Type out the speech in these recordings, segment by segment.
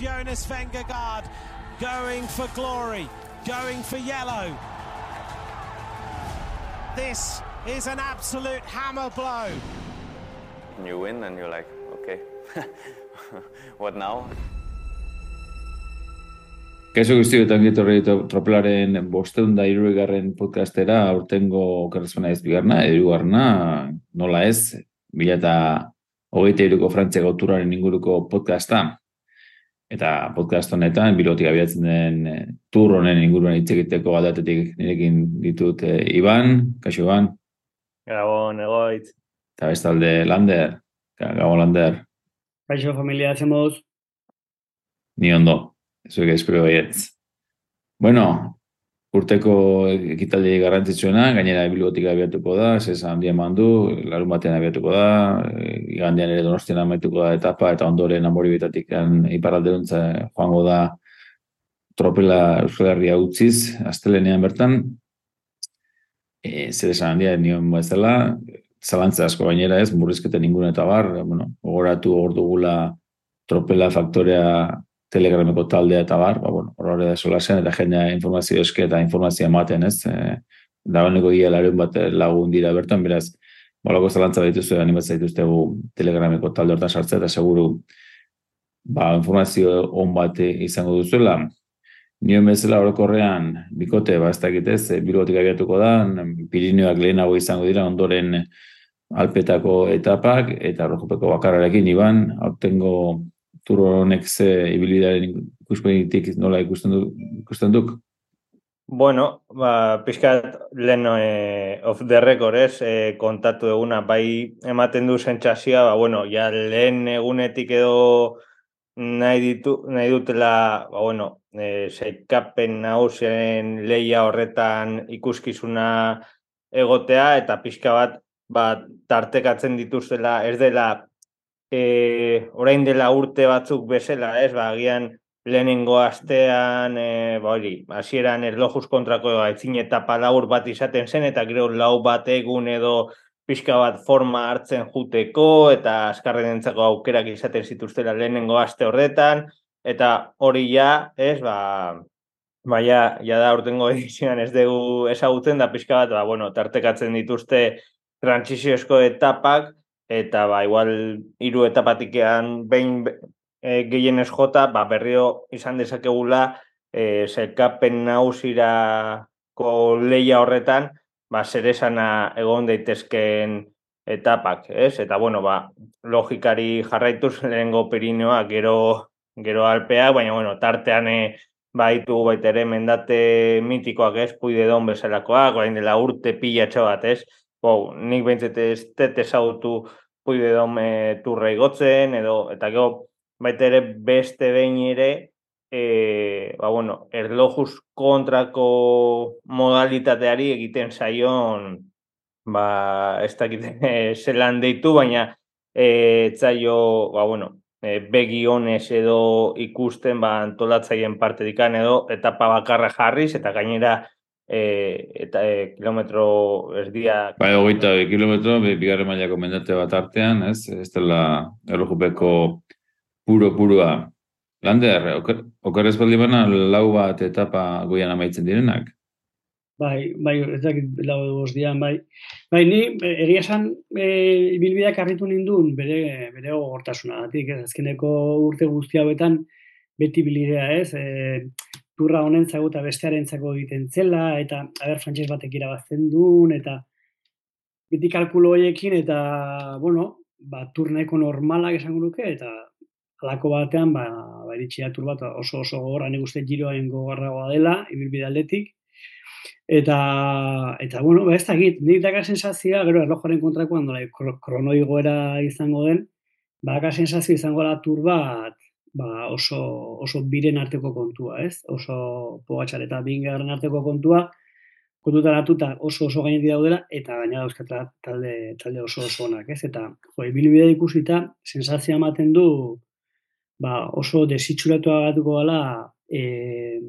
Jonas Vengergaard going for glory, going for yellow. This is an absolute hammer blow. You win and you're like, okay, what now? Kaixo guztietan gitorri tropelaren bosteun da irugarren podcastera, aurtengo okerrezpana ez bigarna, edugarna, nola ez, bila eta hogeita iruko Frantzia gauturaren inguruko podcasta. Eta podcast honetan, bilotik abiatzen den e, tur honen inguruan hitz egiteko aldatetik nirekin ditut e, Iban, kaixo Iban. Gabon, egoitz. Eta bestalde Lander, Gabon Lander. Kaixo familia, zen moduz? Ni ondo zuek espero baietz. Bueno, urteko ekitaldi garrantzitsuena, gainera bilbotik abiatuko da, zesa handia mandu, larun batean abiatuko da, igandean ere donostian amaituko da etapa, eta ondoren amori betatik iparalde joango da tropela Euskal Herria utziz, astelenean bertan, e, zer esan handia nion bezala, zalantza asko gainera ez, murrizketen ingun eta bar, bueno, ogoratu hor dugula tropela faktorea telegrameko taldea eta bar, ba, bueno, horre da sola zen, eta jendea informazio eske eta informazio ematen, ez? E, da honeko gila laren bat lagun dira bertan, beraz, bolako zalantza dituzte, animatzea dituzte telegrameko talde hortan sartzea, eta seguru ba, informazio on bat izango duzuela. Nio bezala horrekorrean, bikote, ba, ez dakitez, e, bilotik abiatuko da, Pirineoak lehenago izango dira, ondoren alpetako etapak, eta rojopeko bakarrarekin, iban, aurtengo tur honek ze ibilidaren ikuspegitik nola ikusten du ikusten duk? Bueno, ba, pixkat lehen e, of the record ez, e, kontatu eguna, bai ematen du sentsazioa, ba, bueno, ja lehen egunetik edo nahi, ditu, nahi dutela, ba, bueno, e, zeikapen nausien leia horretan ikuskizuna egotea, eta pixka bat, ba, tartekatzen dituzela, ez dela e, orain dela urte batzuk bezala, ez, ba, agian lehenengo astean, e, ba, hori, hasieran erlojuz kontrako aitzin eta palaur bat izaten zen, eta gero lau bat egun edo pixka bat forma hartzen juteko, eta askarren entzako aukerak izaten zituztela lehenengo aste horretan, eta hori ja, ez, ba, ba ja, da urtengo edizioan ez dugu ezagutzen da pixka bat, ba, bueno, tartekatzen dituzte transiziozko etapak, eta ba, igual hiru etapatikean behin e, gehienez jota, ba, berrio izan dezakegula e, zerkapen nausirako leia horretan, ba, zer esana egon daitezken etapak, ez? Eta, bueno, ba, logikari jarraituz lehenengo perinoa gero, gero alpea, baina, bueno, tartean e, baitu baita ere mendate mitikoak ez, puide bezalakoak, orain dela urte pila bat, ez? Bo, nik behintzet ez tete zautu puide dome turra igotzen, edo, eta gero, baita ere beste behin ere, e, ba, bueno, erlojuz kontrako modalitateari egiten zaion, ba, ez dakit zelan deitu, baina e, zaio, ba, bueno, e, begi honez edo ikusten, ba, antolatzaien parte dikan edo, etapa bakarra jarriz, eta gainera, e, eta e, kilometro ez dia... Bai, hogeita e, kilometro, bigarren mailako mendate bat artean, ez? Ez dela erlojupeko puro-purua. Lander, oker, oker ez bana, lau bat etapa goian amaitzen direnak? Bai, bai, ez dakit lau edo dian, bai. Bai, ni egia esan e, bilbideak arritu nindun bere, bere gogortasuna. azkeneko urte guzti hauetan beti bilidea, ez? E, turra honen zago eta bestearentzako egiten zela, eta aber frantses batek irabazten duen, eta biti kalkulo horiekin, eta, bueno, ba, turneko normalak esango nuke, eta alako batean, ba, ba iritsi tur bat oso oso gogorra, nik uste giroain gogorragoa dela, ibilbide aldetik, eta, eta, bueno, ba, ez da git, nik daka sensazioa, gero erlojoaren kontrakoan, dola, kronoigoera izango den, ba, daka sensazioa izango da tur bat, ba oso, oso biren arteko kontua, ez? Oso pogatxar eta bingarren arteko kontua, kontutan hartuta oso oso gainetik daudela, eta gaina dauzkata talde, talde oso oso onak, ez? Eta, jo, ibilbidea ikusita, sensazia ematen du, ba, oso desitxuratu agatuko gala, e,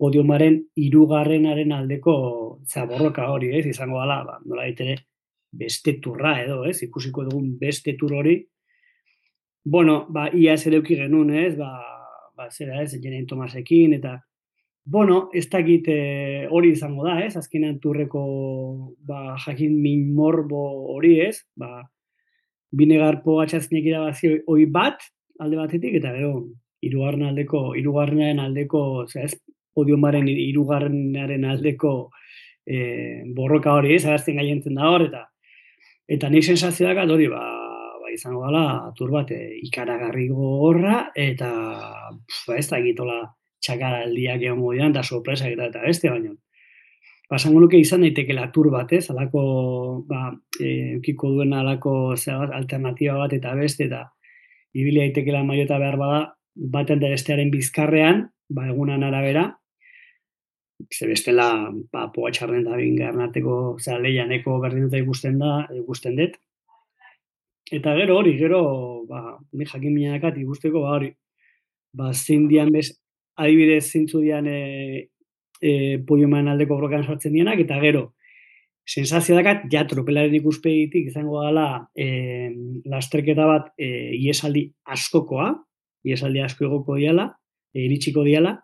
podiumaren irugarrenaren aldeko zaborroka hori, ez? Izango gala, ba, nola ditere, beste turra edo, ez? Ikusiko dugun beste tur hori, Bueno, ba, ia ez ere genuen, ez, ba, ba, zera ez, Jenen Tomasekin, eta, bueno, ez dakit e, hori izango da, ez, azkenean turreko, ba, jakin min morbo hori, ez, ba, binegarpo atxazkinek irabazi hoi bat, alde batetik, eta gero, irugarren aldeko, irugarrenaren aldeko, zera ez, podiumaren irugarrenaren aldeko e, borroka hori, ez, agazten gaientzen da hor, eta eta nik sensazioak hori, ba, izango gala tur bat e, ikaragarri gogorra eta pf, ez da egitola txakaraldiak egon godian eta sorpresa eta eta beste baino. Pasango nuke izan daiteke tur bat, ez? Alako, ba, e, ukiko duen alako bat, alternatiba bat eta beste eta ibili daiteke maiota behar bada baten da bestearen bizkarrean, ba, egunan arabera, ze bestela, ba, poa txarren da bingarren arteko, zera, lehianeko berdin dut ikusten da, ikusten dut, Eta gero hori, gero, ba, ni jakin minakat ikusteko, ba, hori, ba, zein dian bez, adibidez zintzu dian e, e, poioman aldeko brokan sartzen dianak, eta gero, sensazio dakat, ja, tropelaren ikuspegitik izango gala e, lasterketa bat e, iesaldi askokoa, iesaldi asko egoko diala, e, iritsiko diala,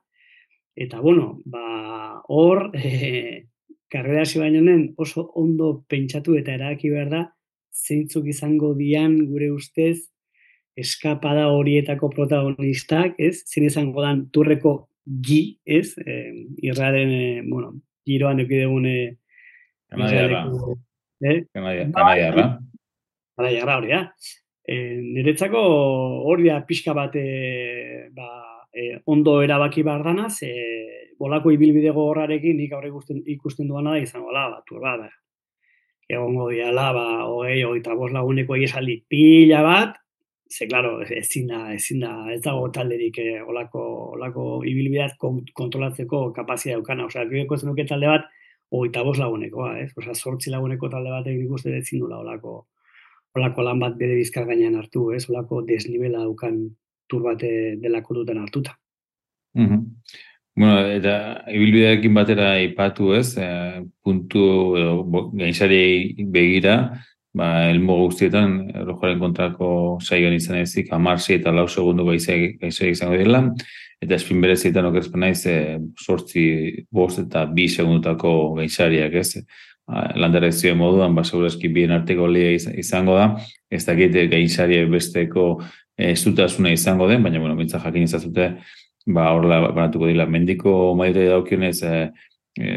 eta, bueno, ba, hor, e, karrera baino oso ondo pentsatu eta eraki behar da, zeintzuk izango dian gure ustez eskapada horietako protagonistak, ez? Zin izango dan turreko gi, ez? E, irraren, e, bueno, giroan eukidegun e, Kanadiarra. Eh? Kanadiarra. Kanadiarra hori, da. E, niretzako hori da pixka bat e, ba, e, ondo erabaki behar danaz, e, bolako ibilbidego horrarekin nik aurre ikusten, ikusten duana da izango da, bat, turba, ba, egongo diala, ba, hogei, hogeita bost laguneko esaldi pila bat, ze, klaro, ezin da, ezin da, ez dago talderik eh, olako, olako ibilbideaz kontrolatzeko kapazia daukana. Osea, gero zenuke talde bat, hogeita bost lagunekoa, ez? Osea, sortzi laguneko talde bat egin ikuste ezin dula olako, olako lan bat bere bizkar gainean hartu, ez? Olako desnibela daukan tur bat delako duten hartuta. Mm Bueno, eta ibilbideekin batera ipatu ez, e, puntu edo gainsari begira, ba, elmo guztietan, rojaren kontrako saioan izan ezik, amarsi eta lau segundu gaizai izango dira, eta espin berezietan okerzpen naiz, e, sortzi bost eta bi segundutako gainsariak ez, landera ez moduan, ba, segurazki bien arteko lia izango da, ez dakit gainsaria besteko ez izango den, baina, bueno, mintza jakin izazute, ba, horrela banatuko dila. Mendiko maire daukionez, e, e,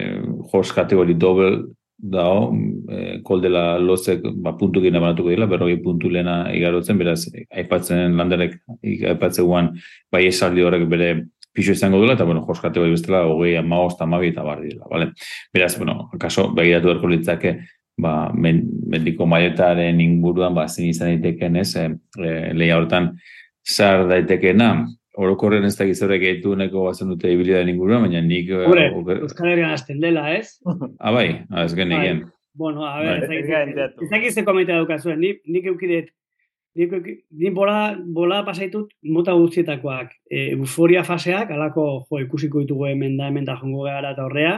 horse kategori dobel dao, e, koldela lozek ba, puntu gine banatuko dila, berroi puntu lehena igarotzen, beraz, aipatzen landerek, aipatzen guan, bai esaldi horrek bere pixo izango duela, eta, bueno, horse kategori bestela, hogei, amaoz, tamabi eta barri dela, vale? Beraz, bueno, kaso, begiratu erko litzake, ba, mendiko maietaren inguruan, ba, zin izan daiteken ez, e, lehia hortan, zar daitekena, orokorren ez da gizore gehitu neko bazen dute ibilidaren inguruan, baina nik... Eh, Hore, Euskal Herrian azten dela, ez? ah, bai, ah, ez gen egin. Bai. Bueno, a ver, bai. ez dakit ze komentea daukazuen, nik, nik eukidet, nik, nik bola, bola pasaitut mota guztietakoak, e, euforia faseak, alako jo, ikusiko ditugu hemen da, hemen da jongo gara eta horrea,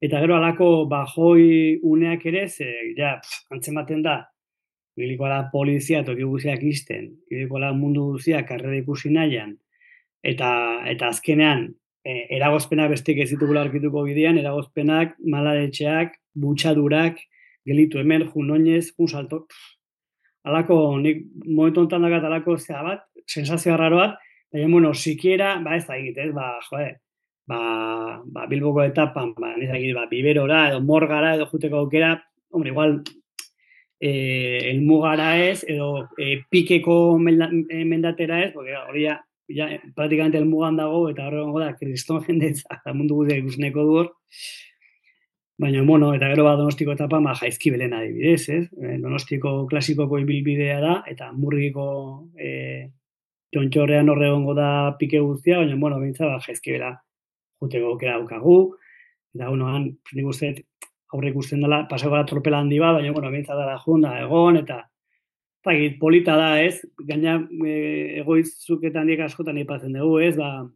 eta gero alako ba, joi uneak ere, ze, ja, pff, antzematen da, Bilikoa polizia toki guztiak izten, bilikoa mundu guztiak karrera ikusi nahian, eta eta azkenean e, eragozpena bestek ez ditugula aurkituko bidean, eragozpenak, malaretxeak, butxadurak, gelitu hemen, junoinez, jun salto. Alako, nik momentu ontan dakat alako zea bat, sensazioa raro bat, baina, bueno, sikiera, ba ez da egit, ba, joe, ba, ba, bilboko etapan, ba, ez da egit, ba, biberora, edo morgara, edo juteko aukera, hombre, igual, e, elmugara ez, edo e, pikeko mendatera ez, porque hori ja, praktikamente elmugan dago, eta horre gongo da, kriston jendetza, mundu guzti ikusneko du hor. Baina, bueno, eta gero bat donostiko etapa, ma jaizki belen adibidez, ez? Eh, donostiko klasikoko ibilbidea da, eta murriko e, txontxorrean horre gongo da pike guztia, baina, bueno, bintza, ba, jaizki bela juteko kera daukagu. Eta, bueno, han, nik uste, aurre ikusten dela, pasako gara tropela handi bat, baina, bueno, bintza dara junda, egon, eta Zagit, polita da, ez? Gaina e, egoizuketan askotan ipatzen dugu, ez? Ba,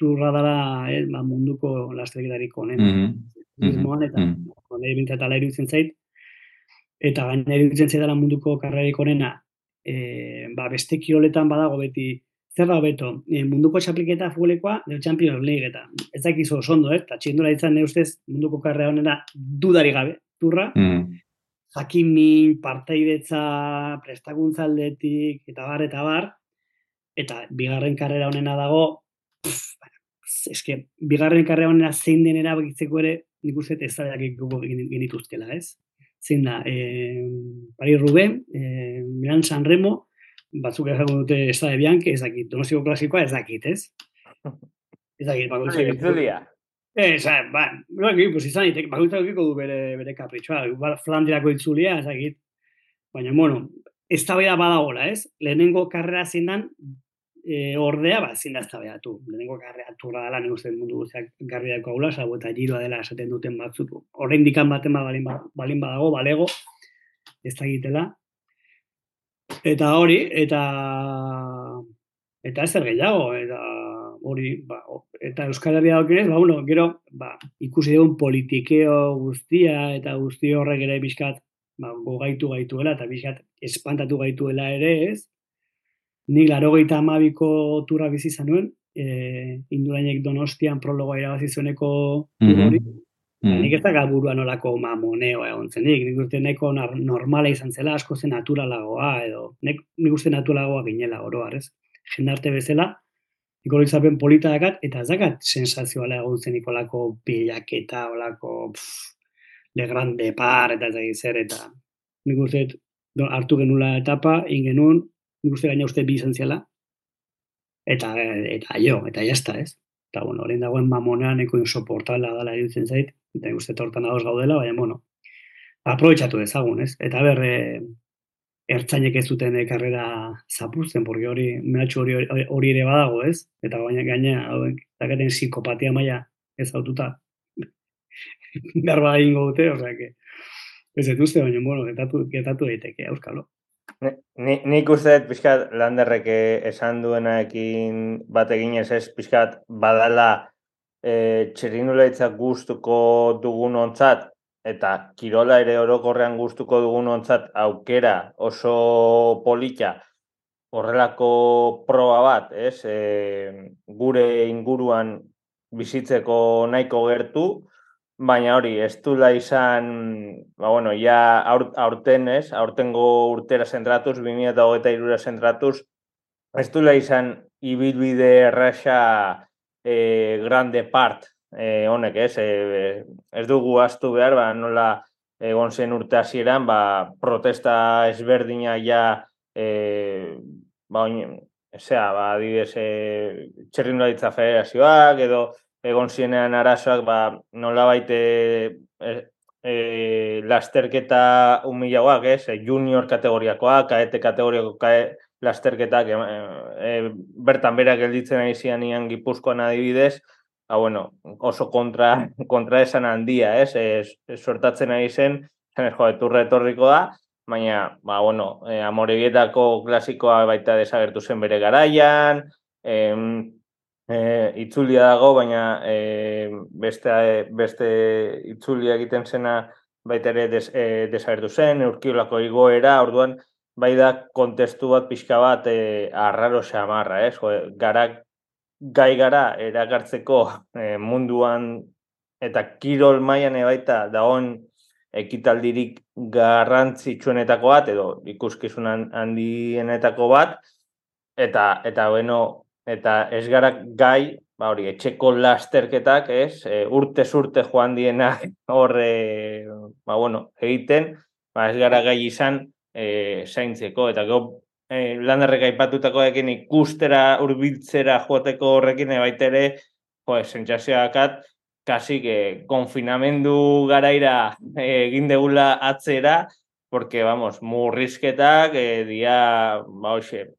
turra dara, ez? Ba, munduko lastregidarik honen. Mm -hmm. eta mm -hmm. bintzat ala iruditzen zait. Eta gaina iruditzen zait dela munduko karrerik honena, e, ba, beste kioletan badago beti zer da hobeto, e, munduko txapliketa futbolekoa, edo Champions League eta ez dakizu oso ondo, eh? eta txindura izan ne ustez munduko karrera honena dudari gabe, turra, Mm. Jakimin, parteidetza, prestakuntza aldetik, eta bar, eta bar, eta bigarren karrera honena dago, pff, eske, bigarren karrera honena zein den erabakitzeko ere, nik uste ez da genituzkela, ez? Zein da, eh, Paris Roubaix, eh, Milan San Remo, batzuk esango dute ez da Bianche, ez dakit, donostiko klasikoa ez dakit, ez? Ez dakit, bakoitzak Itzulia. Ez, ba, no, pues izan ditek, bakoitzak du bere, bere kapritxoa, igual Flandirako itzulia, ez. Baina, bueno, ez da badagola, ez? Lehenengo karrera zindan, e, ordea, ba, zin da ez Lehenengo karrera turra dela, nik uste mundu guztiak garbi dako haula, salbo eta giroa dela esaten duten batzuk. Horrein dikan baten ba, balin, ba- balin badago, balego, ez da egitela. Eta hori, eta eta ez zer gehiago, eta hori, ba, eta Euskal Herria daukionez, ba, bueno, gero, ba, ikusi dugun politikeo guztia, eta guzti horrek ere bizkat, ba, gogaitu gaituela, eta bizkat espantatu gaituela ere, ez? Nik laro gehieta amabiko turra bizi izan nuen, e, indurainek donostian prologoa irabazi zueneko hori, Ba, Mm. nik ez da buruan olako mamoneo egon zenik, nik uste nahiko nar- normala izan zela, asko zen naturalagoa, edo nik, nik uste naturalagoa ginela oroar, ez? Jendarte bezala, nik hori izapen polita dakat, eta ez dakat sensazioala egon zenik olako pilaketa, olako pff, le grande par, eta ez dakit zer, eta nik uste hartu genula etapa, ingenun, nik uste gaina uste bi izan zela, eta, eta jo, eta jazta, ez? Eta, bueno, orain dagoen mamonean eko insoportala dala iruditzen zait, eta nik uste tortan ados gaudela, baina, bueno, aprobetxatu dezagun, ez? Eta berre, ertzainek ez duten eh, karrera zapuzten, porque hori, mehatxu hori, hori, ere badago, ez? Eta baina gaina, hauek, dakaten psikopatia maila ez aututa, garba egingo dute, osea, que, ez dut uste, baina, bueno, getatu, getatu daiteke, euskalo. Ni- Ni, nik uste pixkat landerrek eh, esan duenaekin bat eginez ez pixkat badala e, txerrindulaitzak gustuko dugun ontzat eta kirola ere orokorrean gustuko dugun ontzat aukera oso polita horrelako proba bat, ez? E, gure inguruan bizitzeko nahiko gertu, baina hori, ez dula izan, ba, bueno, ja aur, aurten, ez? Aurtengo urtera zentratuz, 2023 irura zentratuz, ez dula izan ibilbide erraxa e, grande part e, honek, ez? E, ez dugu astu behar, ba, nola egon zen urte hasieran, ba, protesta ezberdina ja e, ba, oin, Osea, ba, adibidez, e, txerrindularitza federazioak, edo egon zienean arazoak, ba, nola baite e, e, lasterketa humilagoak, ez? E, junior kategoriakoak, kaete kategoriako kae, lasterketak, e, e, bertan berak gelditzen ari zian ian gipuzkoan adibidez, ba, bueno, oso kontra, kontra esan handia, ez? E, sortatzen ari zen, zen ez, jo, eturra etorriko da, baina, ba, bueno, e, amorebietako klasikoa baita desagertu zen bere garaian, em, e, itzulia dago, baina e, beste, beste itzulia egiten zena baita ere des, e, desagertu zen, urkiolako igoera, orduan, bai da kontestu bat pixka bat e, arraro xamarra, ez? Jo, gara, gai gara erakartzeko e, munduan eta kirol mailan ere baita dagoen ekitaldirik garrantzitsuenetako bat edo ikuskizun handienetako bat eta eta bueno eta ez gara gai ba hori etxeko lasterketak, ez? E, urte urte joan dienak hor e, ba bueno, egiten, ba ez gara gai izan e, zaintzeko eta gero e, landerrek aipatutako ekin ikustera hurbiltzera joateko horrekin e, baita ere, jo, sentsazioakat kasi que konfinamendu garaira eh, egin degula atzera, porque, vamos, murrizketak, eh, dia, ba, hoxe,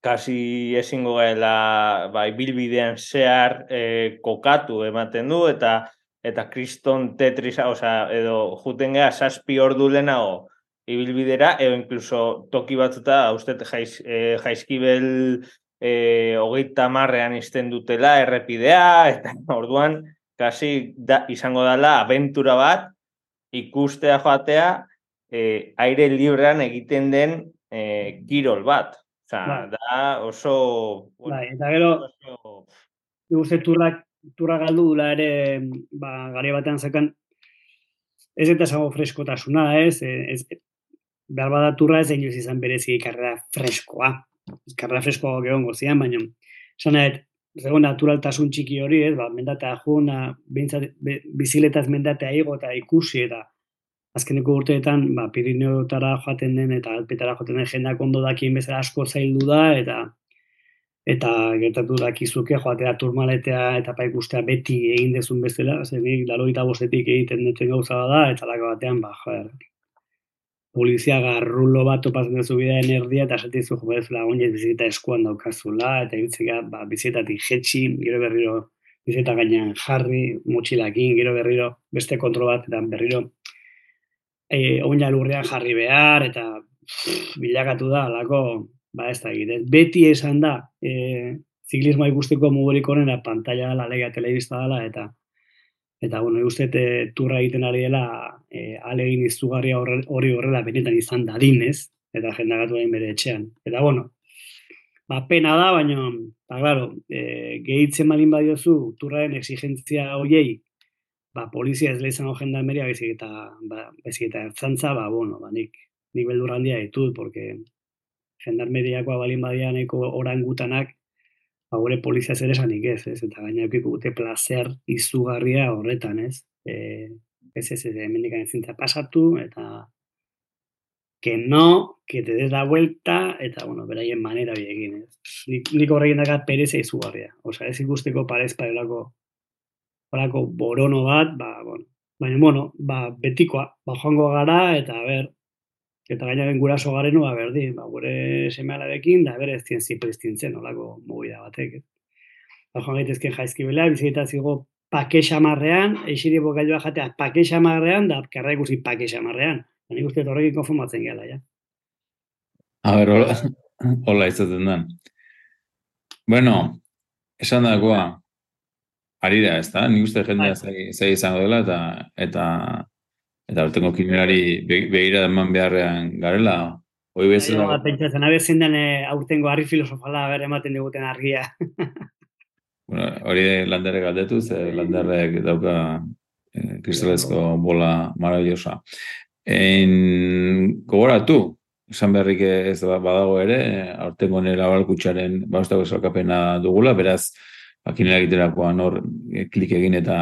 kasi ezingo gaela, ba, ibilbidean zehar eh, kokatu ematen du, eta eta kriston tetrisa, osea, edo juten gara saspi ordu lehenago ibilbidera, edo incluso toki batzuta, uste jaiz, eh, jaizkibel eh, hogeita marrean izten dutela errepidea, eta orduan, kasi da, izango dela abentura bat ikustea joatea e, aire librean egiten den e, kirol bat. Osa, Bai. da oso... Bai, eta gero, oso... uste turrak, turra galdu dula ere, ba, gari batean zekan, ez eta esango freskotasuna, ez? E, ez behar bada turra ez inoiz izan berezi karrera freskoa. Karrera freskoa gehongo zian, baina, esan nahet, zegoen naturaltasun txiki hori, ez, ba, mendatea juna, biziletaz mendatea igo eta ikusi, eta azkeneko urteetan, ba, Pirineotara joaten den eta Alpetara joaten den jendak ondo dakien bezala asko zaildu da, eta eta gertatu dakizuke joatea turmaletea eta pa ikustea beti egin dezun bezala, zen nik laroita bostetik egiten duten gauza da, eta lako batean, ba, joder, polizia garrulo bat topatzen duzu bidean erdia, eta esaten zu, joder, zula, oinez bizita eskuan daukazula, eta irutzeka, ba, bizitatik jetxi, gero berriro, bizita gainean jarri, motxilakin, gero berriro, beste kontrol bat, eta berriro, e, oina lurrean jarri behar, eta pff, bilakatu da, alako, ba ez da egite. Beti esan da, e, ziklismoa ikusteko mugurik onena pantalla dela, lega telebista dela, eta eta bueno, uste e, turra egiten ari dela e, alegin izugarria hori horrela benetan izan dadin, ez? Eta jendagatu egin bere etxean. Eta bueno, ba, pena da, baina, ba, claro, e, gehitzen malin badiozu turraren exigentzia hoiei, ba, polizia ez lehizango gendarmeria, bezik eta, ba, bezik eta ertzantza, ba, bueno, ba, nik, nik beldur handia ditut, porque gendarmeriakoa balin badia nahiko orangutanak, ba, gure polizia zer esanik ez, ez, eta gaina eukiko dute placer izugarria horretan, ez, e, ez, ez, ez, hemendik ezintza pasatu, eta que no, que te des la vuelta, eta, bueno, beraien manera hori egin, ez. Nik, nik horrekin daka pereza izugarria. Osa, ez ikusteko parez parelako horako borono bat, ba, bueno, baina, bueno, ba, betikoa, ba, joango gara, eta, a ber, eta gainaren guraso garenu, ba, berdi, ba, gure semealarekin, da, ber, ez dien zipristintzen, olako movida batek. Ba, joan gaitezken jaizkibela, biziketa zigo pake xamarrean, eixiri bokailua jatea pake xamarrean, da, karra ikusi pake xamarrean. Nik uste dut horrekin konformatzen gela, ja. A ber, hola, hola izaten den. Bueno, esan dagoa, ari da, ez da? Nik uste jendea zai, zai izango dela, eta eta eta urtengo kinelari be- begira eman beharrean garela. Hoi Ego, bezala, ba, pentsatzen, abe zein den eh, aurtengo harri filosofala, ber, ematen diguten argia. bueno, hori landerrek galdetu, ze landerrek dauka eh, kristalezko bola maravillosa. En, gogoratu, esan berrik ez ba- badago ere, aurtengo nera balkutsaren baustako esalkapena dugula, beraz, akinera egiterakoan hor eh, klik egin eta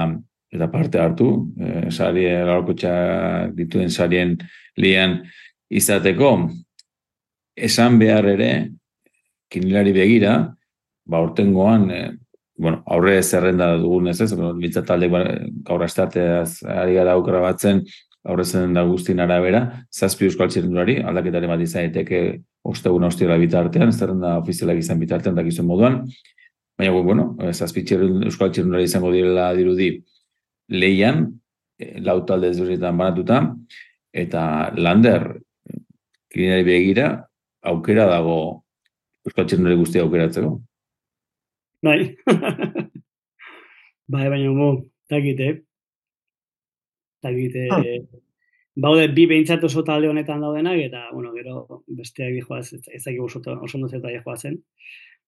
eta parte hartu, eh, sari balkutsak dituen sarien lian izateko, esan behar ere, kinilari begira, ba, ortengoan, eh, bueno, aurre zerrenda dugun ez ez, bueno, mitzat talde gaur astearteaz ari gara aukera batzen, aurre zerrenda guztien arabera, zazpi euskal txirrendulari, aldaketaren bat izan daiteke ostegun ostiela bitartean, zerrenda ofizialak izan bitartean dakizuen moduan, baina, bueno, eh, zazpi txirrend, euskal txirrendulari izango direla dirudi leian, eh, lau talde ezberdinetan banatuta, eta lander, kirinari begira, aukera dago euskal txirrendulari guztia aukeratzeko. Bai. bai, baina mo, dakite. Dakite. Baude bi behintzat oso talde honetan daudenak, eta, bueno, gero besteak dijoaz, ez dakik oso, oso ondo zeta dijoazen.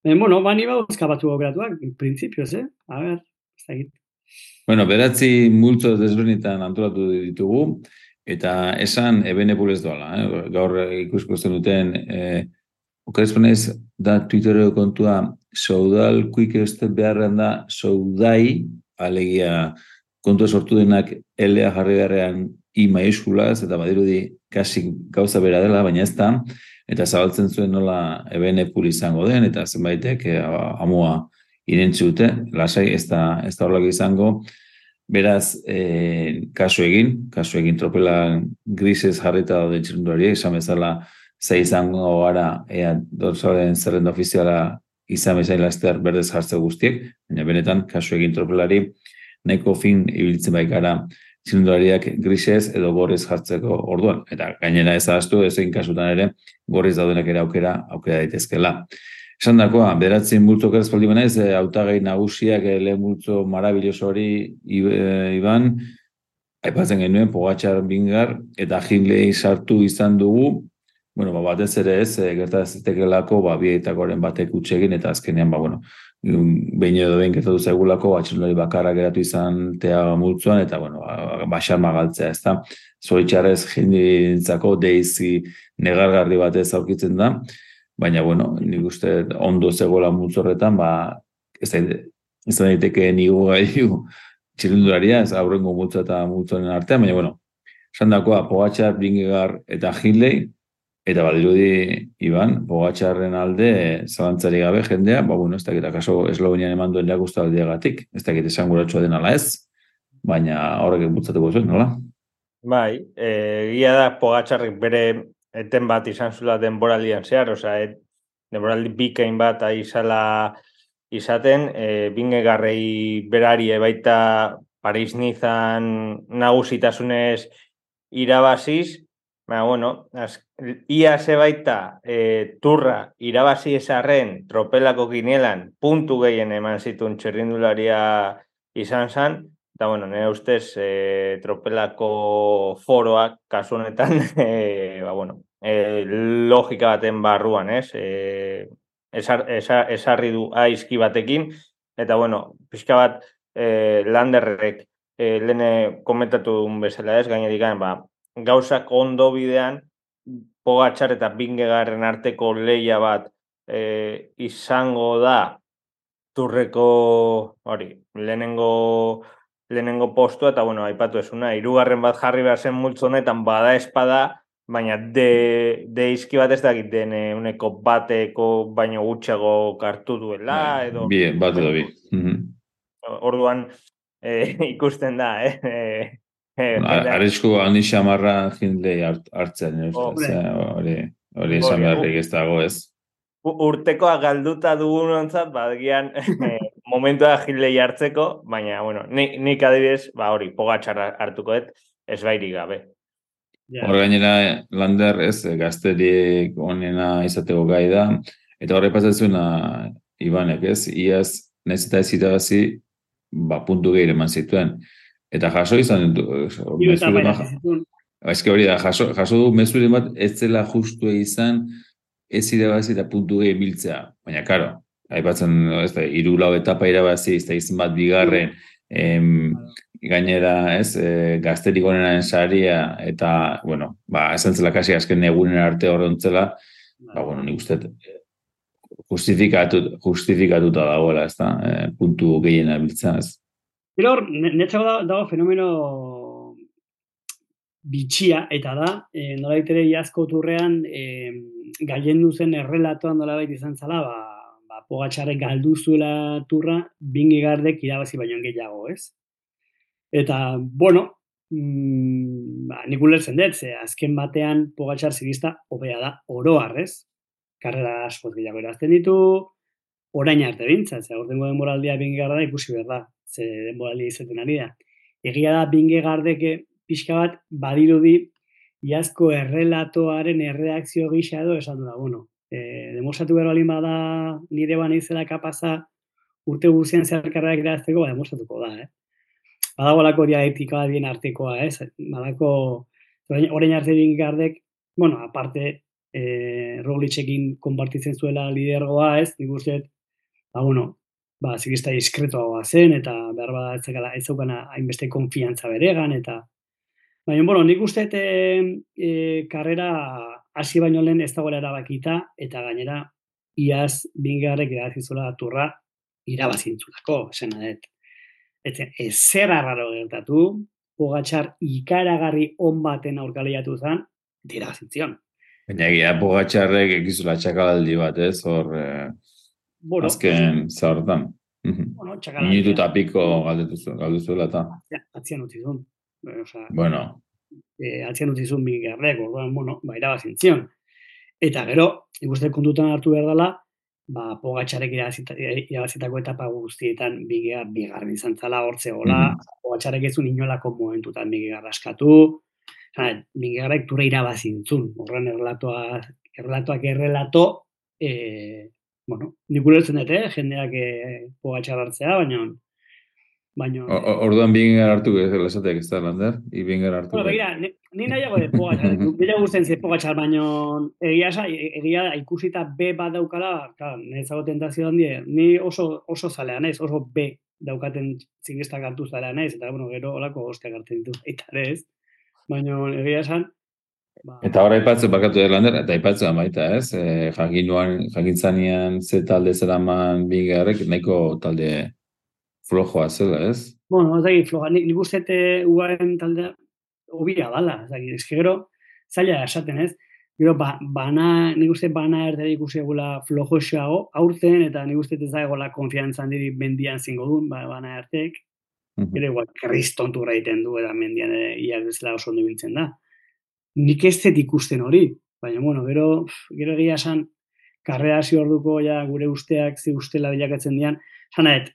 Baina, bueno, bani bau eskabatu aukeratuak, printzipioz, eh? A ber, ez dakit. Bueno, beratzi multzo desberdinetan antolatu ditugu, eta esan ebene ez doala. Eh? Gaur ikusko zen duten, eh, okerespenez da Twittereko kontua, saudal quick step beharren da, saudai, alegia kontua sortu denak LA jarri beharrean I maiuskulaz, eta badirudi kasi gauza bera dela, baina ez da, eta zabaltzen zuen nola ebene pul izango den, eta zenbaitek eh, amua irentzi dute, lasai ez da, ez da horrelako izango, beraz, eh, kasu egin, kasu egin tropela grises jarrita daude txirrendulari, esan bezala, ze izango gara, ea dorsalen zerrenda ofiziala izan bezain laster berdez jartze guztiek, baina benetan, kasu egin tropelari, nahiko fin ibiltzen baikara txirrendulariak grises edo gorriz jartzeko orduan. Eta gainera ez ahaztu, ezein kasutan ere, gorriz daudenak ere aukera, aukera daitezkela. Esan dakoa, beratzen multzo kerazpaldi banaiz, e, hautagai nagusiak e, lehen multzo marabiloso hori i- e, iban, aipatzen genuen, Pogatxar Bingar eta Hindley sartu izan dugu, bueno, ba, batez ere ez, e, gerta ez zitekelako, ba, bietakoren batek utxegin, eta azkenean, ba, bueno, behin edo behin gertatu zaigulako, ba, txilunari bakarra geratu izan tea multzuan, eta, bueno, ba, baxar magaltzea, ez da, zoritxarrez jendintzako deizi negargarri batez aurkitzen da, baina, bueno, nik uste ondo zegoela multzorretan, ba, ez da, ez da daiteke nigu gaiu txilunduraria, ez aurrengo multzo eta multzoren artean, baina, bueno, esan dakoa, Pogatxar, Bingegar eta Hindley, eta badirudi, Iban, Pogatxarren alde, zalantzari gabe jendea, ba, bueno, ez dakit, akaso Eslovenian eman duen jakustu aldeagatik, ez dakit esan guratsua den ala ez, baina horrek bultzatuko zuen, nola? Bai, e, gila da Pogatxarrik bere eten bat izan zula denboraldian zehar, oza, et, denboraldi bikain bat aizala izaten, e, bingegarrei berari baita Paris Nizan nagusitasunez irabaziz, Ba, bueno, az, ia ze baita e, turra irabazi esarren tropelako ginelan puntu gehien eman zituen txerrindularia izan zan, eta bueno, nire ustez e, tropelako foroak kasu honetan, e, ba, bueno, e, logika baten barruan, ez? E, esar, esar, esarri du aizki batekin, eta bueno, pixka bat e, landerrek e, lehene komentatu duen bezala ez, gainerik ba, gauzak ondo bidean, pogatxar eta bingegarren arteko leia bat e, izango da turreko hori, lehenengo lehenengo postua, eta bueno, aipatu esuna, irugarren bat jarri behar zen multzo honetan bada espada, baina de, de izki bat ez dakit den uneko bateko baino gutxago kartu duela, bai, edo... Bien, bat edo bi. Orduan, e, ikusten da, eh? Eh, Arrisku handi xamarra jindei hartzen, hori hori esan beharrik ez dago ez. Urtekoa galduta dugun ontzat, ba, gian, eh, momentua jindei hartzeko, baina, bueno, nik, nik adibidez, ba, hori, pogatxarra hartuko ez, ez bairi gabe. Yeah. Hor gainera, lander ez, gazterik onena izateko gai da, eta horre pasatzuna, Ibanek ez, iaz, nahiz eta ez itabazi, ba, puntu gehi eman zituen. Eta jaso izan dut, Ez hori da, jaso, jaso du mezuren bat ez zela justu izan ez irabazi eta puntu gehi biltzea. Baina, karo, haipatzen, ez da, iru lau etapa irabazi, ez da izan bat bigarren, em, gainera, ez, e, gazterik ensaria, eta, bueno, ba, esan zela kasi azken egunen arte horrentzela, ba, bueno, nik uste justifikatu, justifikatuta dagoela, ez da, e, puntu gehiena biltzea, ez. Gero hor, netzago dago fenomeno bitxia, eta da, e, nola itere iazko turrean, e, gaien duzen errelatoan nola baita izan zala, ba, ba, pogatxarrek galdu zuela turra, bingi gardek irabazi baino gehiago, ez? Eta, bueno, mm, ba, nik ulertzen dut, ze azken batean pogatxar zigista hobea da oroar, ez? Karrera askoz gehiago erazten ditu, orain arte bintzat, ze aurtengo denboraldia bingi garda ikusi behar da, ze denboraldi izaten ari da. Egia da binge gardeke pixka bat badirudi iazko errelatoaren erreakzio gisa edo esan da, bueno, e, demostratu behar balin bada nire bani izela kapaza urte guzien zerkarrak irazteko, ba, demostratuko da, eh? Badago lako dialektika bien artekoa, ez? Eh? Badako, orain arte binge gardek, bueno, aparte, e, Rogliczekin konpartitzen zuela lidergoa, ez? Nik uste, ba, bueno, ba, zikista diskretoagoa zen, eta behar bada ez zekala, ez zeukana hainbeste konfiantza beregan, eta baina, bueno, nik uste e, e, karrera hasi baino lehen ez dagoela erabakita, eta gainera, iaz bingarrek edazizola turra irabazintzulako, zen adet. Eta ez zer arraro gertatu, pogatxar ikaragarri on baten aurkaleiatu zen, dira zintzion. Baina egia, pogatxarrek ekizula txakalaldi bat, ez, hor... Eh, bueno, azken zahartan. Bueno, Minutu eta piko galdetu zuen, eta... Atzian utzi zuen. O sea, bueno. E, atzian utzi zuen bigarrek, orduan, bueno, baira bazintzion. Eta gero, ikusten kontutan hartu behar dela, ba, pogatxarek irabazitako etapa guztietan bigea bigarren izan zala hortze gola, mm. Pogatxarek ez un inolako momentutan bigea raskatu, bigarrek tura irabazintzun, horren errelatoa, errelatoak errelato, e, bueno, nik ulertzen dute, eh, jendeak eh, pogatxar hartzea, baina Baina... Orduan binger hartu ez dela esatek ez da, Lander? I binger hartu. Bueno, begira, ni, ni nahiago de pogatxar, bila gusten ze pogatxar, baina egia sa, egia ikusita B bat daukala, claro, niretzako tentazio handie, ni oso, oso zalea naiz, oso B daukaten zingestak hartu zalea naiz, eta bueno, gero olako osteak hartzen ditu ere ez. Baina egia esan, ba, Eta hor aipatzen bakatu da Lander, eta aipatzen baita ez, e, jakinuan, jakintzanean ze talde zeraman bingerrek nahiko talde flojoa zela ez? Bueno, ez dakit, floja, nik, nik uste dut uaren taldea obia dala, ez dakit, eski gero, zaila esaten ez, gero, ba, bana, nik uste bana erdera ikusi egula flojoxeago, aurten, eta nik uste ez da egola konfiantzan diri mendian zingo duen, ba, bana ertek, Mhm. gero igual, kristontu egiten du, eta mendian ere ia bezala oso ondo biltzen da. Nik ez dut ikusten hori, baina, bueno, gero, gero egia esan, karrera hasi orduko ja gure usteak zi ustela bilakatzen dian, sanaet,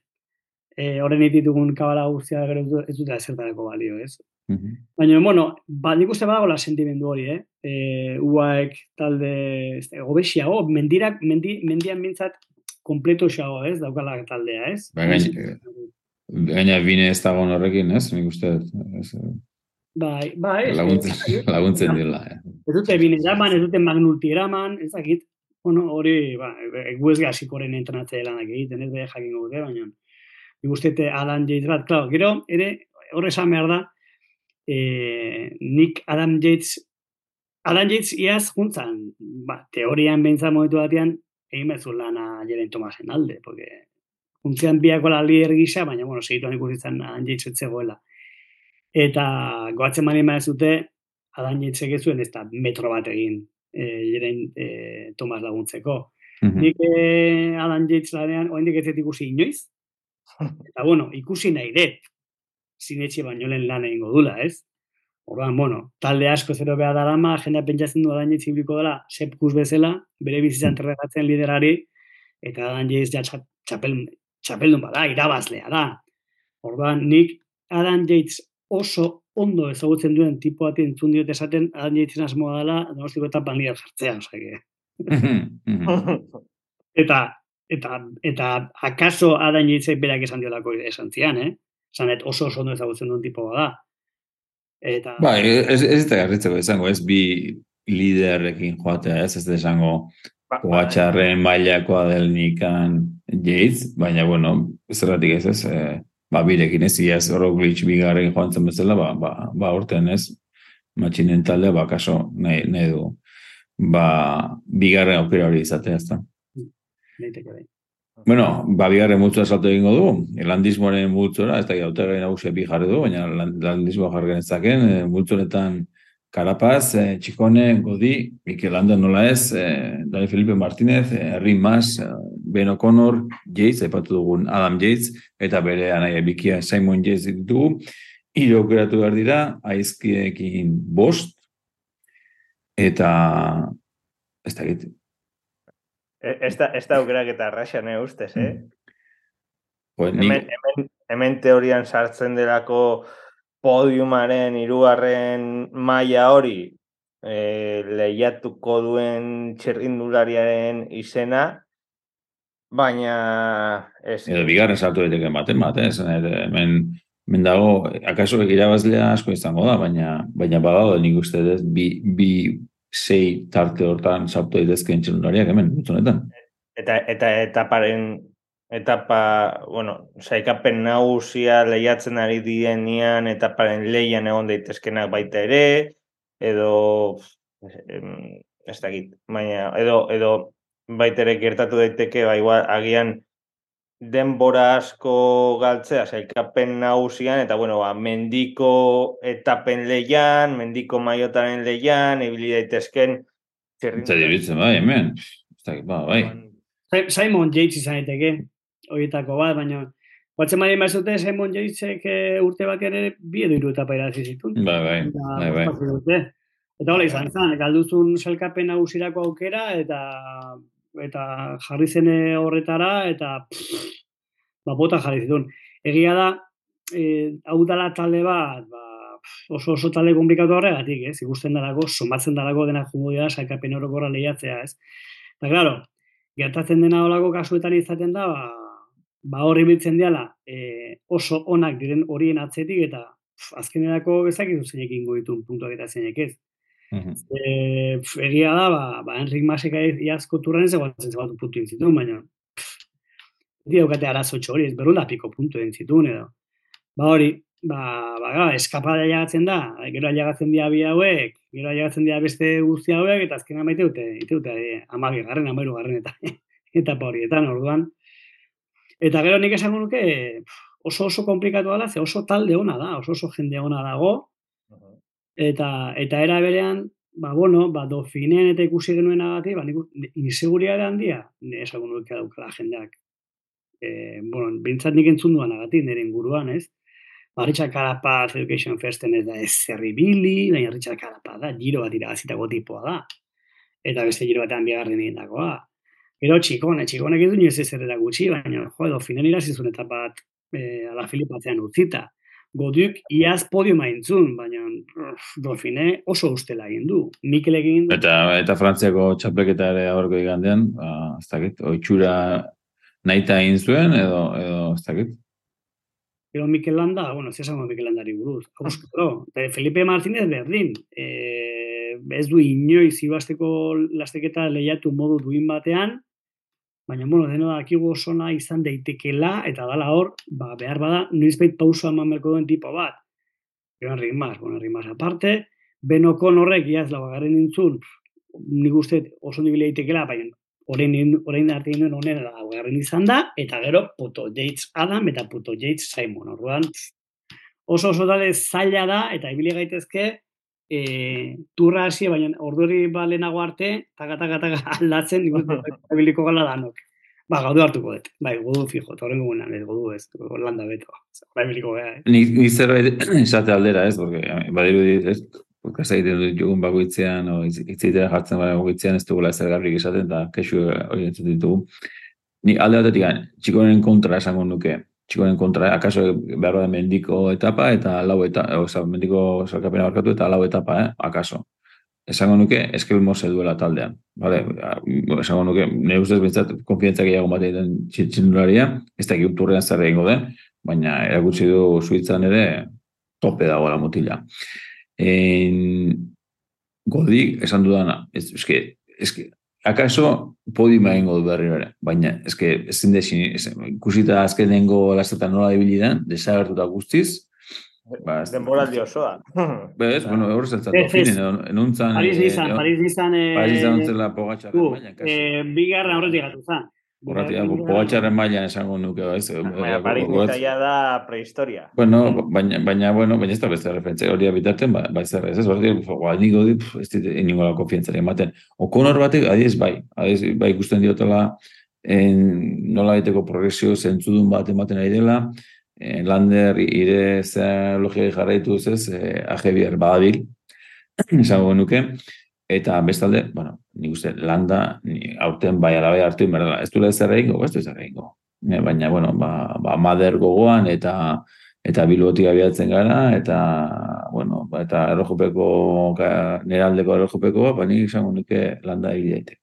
e, horren ditugun kabala guztia gero ez du- ez dute zertarako balio, ez? Mhm. Baina, bueno, ba, nik uste badagoela sentimendu hori, eh? E, uaek talde, ez, da, gobexiago, mendirak, mendi, mendian mintzat, kompleto xago, ez? Daukala taldea, ez? Ba, Gaina bine ez dagoen horrekin, ez? Nik uste, ez, Bai, bai, ez, laguntzen, ez, laguntzen dela. Eh. ez dute bine eraman, ez dute magnulti eraman, ez dakit, bueno, hori, ba, gu ez gasikoren entrenatze lanak egiten, ez da jakingo dute, baina, nik uste dut Adam Yates bat, claro, gero, ere, horre esan behar da, e, nik Adam Yates, Adam Yates iaz juntzan, ba, teorian behintzat momentu batean, egin bezu lana Jeren Tomasen alde, porque juntzean biako la lider gisa, baina, bueno, segituan ikusitzen Adam Yates ez zegoela. Eta goatzen mani ez dute, Adam Yatesek ez zuen ez da metro bat egin e, Jeren e, Tomas laguntzeko. Mhm. Nik eh, Alan Yates lanean, oendik ez ikusi inoiz. Eta bueno, ikusi nahi dut. Zinetxe baino lehen lan egingo dula, ez? Orduan, bueno, talde asko zero behar darama, jendea pentsatzen du Alan Yates ibiliko dela, sepkus bezala, bere bizitzan entregatzen liderari, eta Alan Yates ja txa- txapel, txapeldun bada, irabazlea da. Orduan, nik Alan Yates oso ondo ezagutzen duen tipo bat entzun diot esaten Alan Yatesen asmoa dela, donostiko etapan lider jartzea, osea, Mhm. Mhm. Eta, eta, eta akaso Adam Yatesek berak esan diolako esan zian, eh? Zanet oso oso ondo ezagutzen duen tipo da. Eta, Ba, ez, ez eta garritzeko izango, ez bi liderrekin joatea, ez ez da esango Ba, Pogatxarren mailakoa del nikan Yates, baina, bueno, zerratik ez ez, e, ba, birekin ez, iaz Roglic bigarren joan zen bezala, ba, ba, ba urtean ez, matxinen talde, ba, kaso, nahi, nahi du, ba, bigarren aukera hori izatea, ez da. Daiteke bai. Bueno, ba, bigarren multzua salto egingo du, landismoaren multzora, ez da, gautagai nagusia bi jarri du, baina lan- landismoa jarri genezaken, e, multzoretan Carapaz, eh, Txikone, Godi, Mikel Landa nola ez, eh, Dani Felipe Martínez, eh, Rin Mas, eh, Ben O'Connor, Yates, aipatu dugun Adam Yates, eta bere anaia bikia Simon Yates ditugu. Hiru aukeratu behar dira, aizkiekin bost, eta ez da e- Ez da, ez da aukerak eta arraxan, eh, ustez, eh? Nik, Hemen, hemen, hemen teorian sartzen delako podiumaren hirugarren maila hori e, lehiatuko duen txerrindulariaren izena, baina ez, edo bigarren sartu daiteke baten bat, eh? Dut, hemen, hemen dago, akaso irabazlea asko izango da, baina baina badago nik uste dut bi, bi sei tarte hortan sartu daitezkeen txelunariak hemen, gutzonetan. eta, eta etaparen etapa, bueno, saikapen nagusia lehiatzen ari dienean etaparen leian egon daitezkenak baita ere, edo em, ez dakit, baina edo, edo baita ere gertatu daiteke, ba, igual, agian denbora asko galtzea saikapen nagusian, eta bueno, ba, mendiko etapen leian, mendiko maiotaren leian, ibili daitezken Eta dibitzen, bai, hemen. Dakit, ba, bai. Si- Simon Yates izan daiteke, horietako bat, baina Batzen mari mazute Simon Yatesek eh, urte bat ere bi edo hiru etapa irazi zituen. Bai, bai, Eta bai, bai. Eta hola izan zen, galduzun selkapen nagusirako aukera eta eta jarri zen horretara eta pff, ba, bota jarri zituen. Egia da, e, hau dala talde bat, ba, pff, oso oso talde komplikatu horregatik, ez? Ikusten dalako, somatzen dalako dena jungo dira selkapen orokorra lehiatzea, ez? Eta, claro, gertatzen dena olako kasuetan izaten da, ba, ba hori biltzen diala e, oso onak diren horien atzetik eta pf, azkenerako ezakizu zeinek ingo ditun puntuak eta zeinek ez. Mhm. E, egia da, ba, ba Enrik Masek iazko turran ez egoatzen zebatu puntu intzitun, baina daukate arazo hori, ez berrunda piko puntu intzitun edo. Ba hori, ba, ba gara, eskapada jagatzen da, gero jagatzen dira bi hauek, gero jagatzen dira beste guzti hauek, eta azkena maite dute, ite dute, e, amabi garren, amairu garren, eta etapa horietan, orduan. Eta gero nik esango nuke, oso oso komplikatu da, ze oso talde ona da, oso oso jende ona dago, eta eta era berean, ba, bueno, ba, dofinen eta ikusi genuen agatik, ba, nik inseguriade handia, esango nuke daukala jendeak. E, bueno, bintzat nik entzun duan agatik, nire inguruan, ez? Ba, Richard Carapaz Education Festen ez da ez zerribili, baina Richard Carapaz da, giro bat iragazitako tipoa da. Eta beste giro batean bigarren egindakoa. Gero txikone, txikonek edu nioz ez errera gutxi, baina, jo, edo finen irazizun eta bat e, ala Filipatzean utzita. Goduk iaz podio maintzun, baina Dolfine oso ustela egin du. Mikel egin du. Eta, eta Frantziako txapelketa ere aurko igandean, ba, ez dakit, oitxura nahita egin zuen, edo, edo ez dakit. Gero Mikel Landa, bueno, ez esango Mikel Landari buruz. Eta Felipe Martínez berdin. E, ez du inoiz ibasteko lasteketa lehiatu modu duin batean, baina, bueno, deno dakigu osona izan daitekela, eta dala hor, ba, behar bada, noizbait pauso eman berko duen tipo bat. Enrik Mas, bueno, Mas aparte, Beno horrek, iaz, labagarren nintzun, nik uste oso nibile daitekela, baina, orain, orain arte ginen honen laugarren izan da, eta gero, Puto Yates Adam eta Puto Yates Simon, orduan, oso oso dale zaila da, eta ibili gaitezke, e, turra hasi, baina orduri balenago arte, taga, taga, taga, aldatzen, ibiliko gala danok. Ba, gaudu hartuko dut. Bai, gudu fijo, eta horrengo guenan, ez, gudu ez, Orlanda beto. Bai, ibiliko gara, eh? Ni, ni zerbait esate aldera, ez, porque badiru ez, podcast egiten dut jogun bakoitzean, o itzitera jartzen bera bakoitzean, ez dugula ezer garrik esaten, eta kesu hori entzut ditugu. Ni alde batetik, txikonen kontra esango nuke, txikonen kontra, akaso behar da mendiko etapa, eta lau eta, oza, mendiko salkapena barkatu, eta lau etapa, eh, akaso. Esango nuke, eskebil morse duela taldean. Vale? Esango nuke, nire ustez bintzat, konfidentzak egiago bat egiten txindularia, ez da egin zer egingo den, baina erakutsi du suitzan ere tope dagoela mutila. En, godik, esan dudana, ez, eske, eske, akaso podima egingo du berri ere, baina eske, ezin ez, ikusita azkenengo lastetan nola dibilidan, desagertuta guztiz, Ba, Denbora dio osoa. Bez, bueno, hor zeltzatu, finen, enuntzan... Paris izan, Paris izan... Paris izan zela pogatxarren mailan, kasi. Bigarren horretik gatu zan. Horretik, pogatxarren mailan esango nuke, ez? Baina, Paris ja da prehistoria. Bueno, baina, baina, bueno, baina ez da beste referentzia hori abitarten, ba, bai zer, ez ez, horretik, gual niko dit, ez dit, ningola konfientzari ematen. Okonor batek, adiez, bai, adiez, bai ikusten diotela, en, nola egiteko progresio zentzudun bat ematen ari dela, eh, Lander ire zea logia jarraitu ez, eh, ajebier badabil, esango nuke, eta bestalde, bueno, ni uste, landa, ni aurten bai alabai hartu inberda, ez duela zer egingo, ez du zer egingo. Baina, bueno, ba, ba mader gogoan, eta eta bilbotik abiatzen gara, eta, bueno, ba, eta errojupeko, neraldeko errojupeko, ba, nik izango nuke landa egite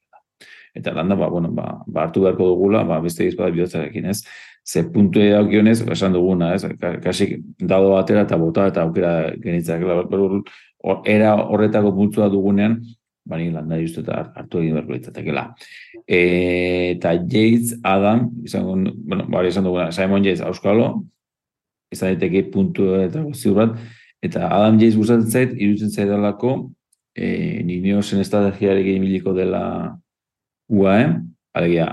Eta landa, ba, bueno, ba, ba hartu beharko dugula, ba, beste gizpada bihotzarekin, ez? ze puntu daukionez, esan duguna, ez? Kasik dado batera eta bota eta aukera genitzak. Era horretako puntua dugunean, bani landa justu eta hartu egin beharko litzatekela. E, eta Yates, Adam, izan, bueno, bari esan duguna, Simon Yates, auskalo, izan daiteke puntu eta ziur bat, eta Adam Yates gustatzen zait, irutzen zait dalako, e, nio zen estrategiarekin miliko dela UAE, alegia,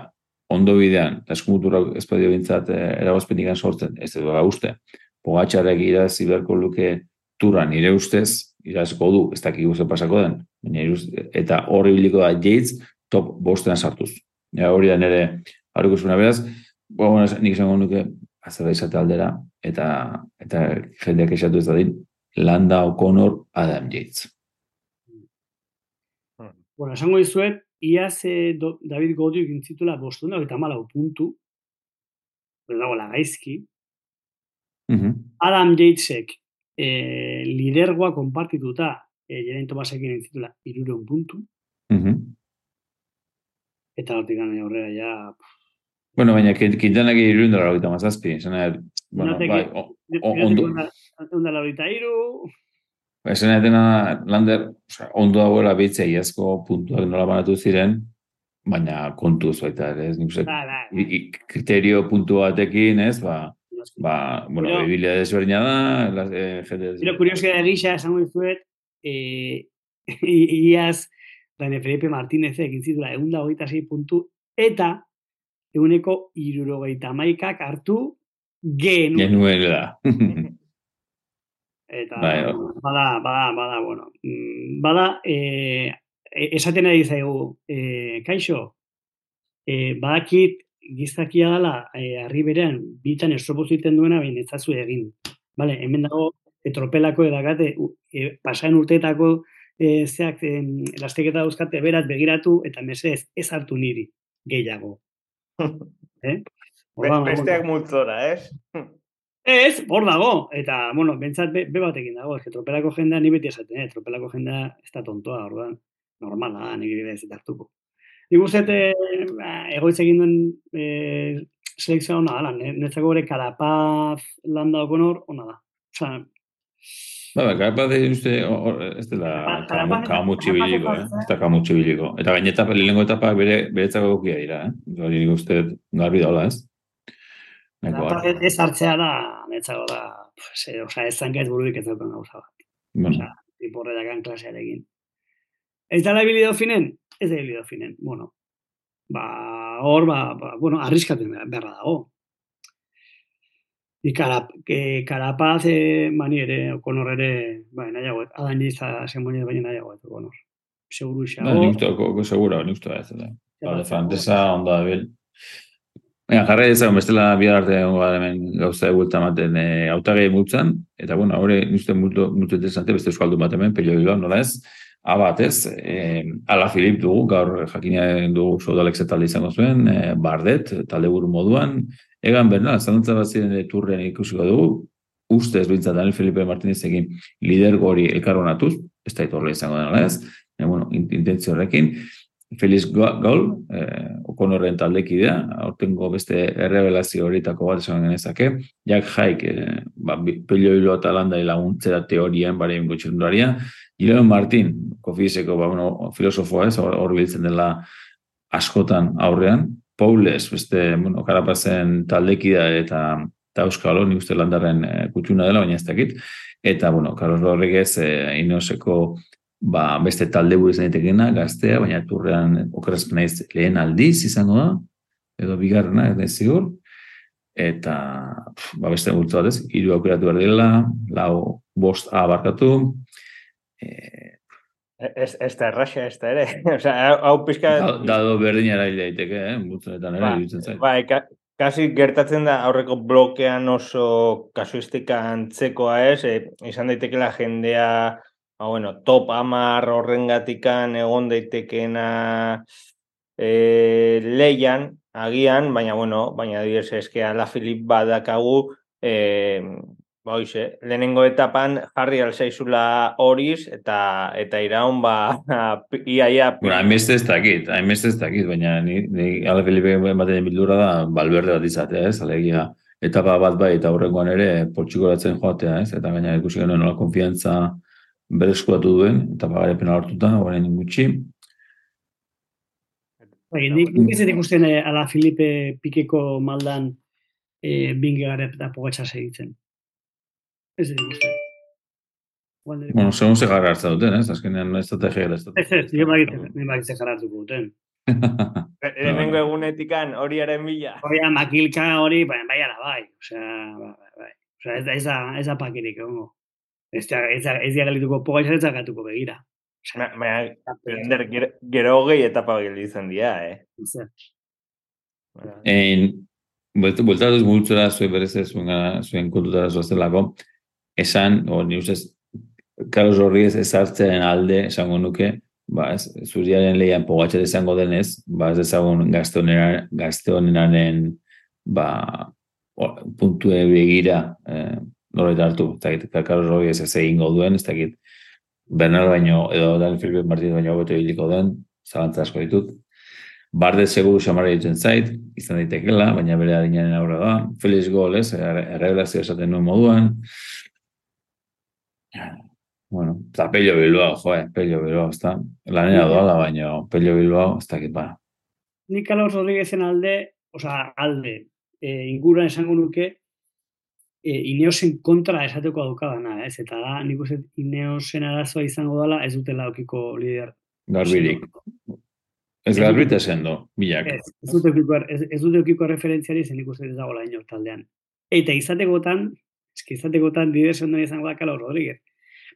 ondo bidean, eta eskumutura ezpadio bintzat e, eh, sortzen, ez edo uste, pogatxarek iraz iberko luke turan nire ustez, irazko du, ez dakik guze pasako den, eta horri biliko da Yates top bostean sartuz. Ja, hori da nire harriko zuna beraz, bo, bueno, nik izango nuke azera izate aldera, eta, eta jendeak esatu ez da din, Landa O'Connor Adam Yates. Bueno, esango izuet, iaz e, do, David Godiuk intzitula bostuna, eta malau puntu, ez dago gaizki. Adam Yatesek e, lidergoa konpartituta e, Jeren Tomasekin intzitula irureun puntu. Eta hortik gana aurrera ja Bueno, baina Quintanak irundara hori mazazpi. Zena, bueno, bai, ondo, Onda laurita iru, Esan dena, Lander, osea, ondo dagoela bitze iazko puntuak nola banatu ziren, baina kontuz baita ere, ez? Nik uste, ba, ba, i- kriterio puntu batekin, ez, ba, ba, bueno, Pero- ibilia desberdina da, la, eh, jende Pero kuriosidade gisa esango dizuet, i- iaz Dani Felipe Martínez egin zitula egun hogeita sei puntu, eta eguneko irurogeita maikak hartu genu. genuela. Eta Bai, bada, bada, bada, bueno. mm, Bada, eh, e- esaten ari zaigu, eh, kaixo, eh, badakit gizakia dela, eh, harri berean, bitan estropo ziten duena, baina ez zazu egin. Vale, hemen dago, etropelako edakate, u- e, pasaen urteetako e, zeak e, lasteketa dauzkate berat begiratu, eta mesedez ez hartu niri gehiago. eh? Hor dago, Besteak multzora, ez? Ez, hor dago. Eta, bueno, bentsat be, be batekin dago. Ez tropelako jendea ni beti esaten, eh? tropelako jendea ez da tontoa, orduan. Normala da, nik ez eta hartuko. Nik uste, eh, ba, egoitz egin duen eh, selekzioa hona da, ne- netzako bere karapaz landa okonor, hona da. Osa, Ba, ba, de uste, o- o- ez dela kamu, kamu txibiliko, eh? Ez da kamu txibiliko. Eta gaine etapa, lehenengo etapak bere, beretzako egokia dira, eh? Hori nik uste garbi daula, ez? Garbi. ez hartzea da, netzako da, pues, eh, osea, ez zankait bururik ez daukan gauza bat. Bueno, Osea, tipo horretakan klasearekin. Ez da bilido finen? Ez da bilido finen. Bueno, ba, hor, ba, ba bueno, arriskatu behar- beharra dago. Ikara, que karapaz, eh, mani ere, okonor ere, bai, nahiago, adan jiza zenboni baina nahiago, okonor. Seguru da, xago. nik uste, ko, ko, segura, nik uste ez, da. Bale, frantesa, onda da bil. Baina, jarra ezagun bestela bihar arte gara hemen gauza egulta ematen e, autagei multzan, eta bueno, hori nik uste multu, multu interesante, beste euskaldun bat hemen, pelio nola ez? Abat ez, e, ala Filip dugu, gaur jakina dugu Sodalex talde izango zuen, e, Bardet, talde buru moduan, egan berna, zantza bat ziren e, turren ikusiko dugu, ustez bintzat Daniel Felipe Martinez egin lidergo hori elkarronatuz, ez da itorre izango dena ez, e, bueno, int- intentzio horrekin, Feliz Ga- Gaul, eh, okonorren taldekidea, aurtengo beste errebelazio horietako bat esan genezake, Jack Haik, eh, ba, pelio hilo eta landa laguntzera teorien bare ingo txirundaria, Leon Martin, kofizeko, ba, bueno, filosofoa ez, hor hor biltzen dela askotan aurrean, Paules, beste, bueno, karapazen taldekidea eta eta Euskalo, nik uste landarren eh, kutxuna dela, baina ez dakit. Eta, bueno, Carlos Rodríguez, eh, inoseko ba, beste talde buru izan gaztea, baina turrean okerazpen naiz lehen aldiz izango da, edo bigarrena, ez zigur, eta pf, ba, beste multzo bat ez, hiru aukeratu behar dela, lau bost A barkatu, e, Ez, ez da erraxa, ez da ere. Osea, hau- pixka... da- dado berdin erail daiteke, eh? multzonetan ere, Ba, iruditzen zait. Bai, ka, kasi gertatzen da aurreko blokean oso kasuistika antzekoa ez, e, izan daitekela jendea, ba, bueno, top amar horrengatikan egon daitekeena e, leian, agian, baina, bueno, baina adibidez eske ala Filip badakagu, e, ba, hoize, lehenengo etapan jarri alzaizula horiz, eta eta iraun ba, ia, ia, Bueno, hainbeste ez dakit, hainbeste ez dakit, baina ni, ni Ala Felipe baten bildura da balberde bat izatea, ez, alegia etapa bat bai eta horrengoan ere poltsikoratzen joatea, ez, eta gaina ikusi genuen nola konfiantza berezkuatu duen, etapa garepena hartuta, orain gutxi, Bai, nik, ez ikusten eh, ala Filipe Pikeko maldan eh, binge garep eta pogatxa segitzen. Ez. Igual nire- bueno, segun ze gara hartza duten, ez, azkenean estrategia da Ez ez, nire bakit, nire bakit ze jarratuko duten. lehenengo egunetikan horiaren bila. Hori makilka hori, bai, bai, ala, bai. Osea, bai, bai, bai. Osea, ez da, ez da, ez da pakirik egongo. Ez da, ez da, ez da galituko pogatxa ez da gatuko begira. Ba- Baina, gero, hogei etapa gelditzen dira, eh? Zer. Baina, Ein, bueltatuz multzora zuen berez ez zuen, gara- zuen kontutara zoaztelako, esan, o ni ustez, Carlos Rodríguez ezartzearen alde, esango nuke, ba, ez, zuriaren lehian pogatxer izango denez, ba, ez ezagun gazte honenaren, ba, o- puntue begira, eh, norbait hartu, dakit, Carlos Rodríguez ez egingo duen, ez dakit, Bernal baino, edo Daniel Felipe Martínez baino hobeto ibiliko den, zalantza asko ditut. Barde seguru xamara egiten zait, izan daitekela, baina bere adinaren aurra da. Feliz gol, ez, errevelazio esaten nuen moduan. Bueno, eta Pello Bilbao, joe, Pello Bilbao, ez da. Lanera doala, baina Pello Bilbao, ez dakit ba. Nik Carlos Rodríguezen alde, oza, alde, e, inguruan esango nuke, e, Ineosen kontra esateko adukadana, ez? Eta da, nik uste Ineosen arazoa izango dela, ez dutela okiko lider. Garbirik. Ez garbita zen do, bilak. Ez, ez dute okiko, ez, ez dute okiko referentziari zen nik uste ez dagoela ino taldean. Eta izatekotan, eski izatekotan, bidez ondo izango da Carlos Rodríguez.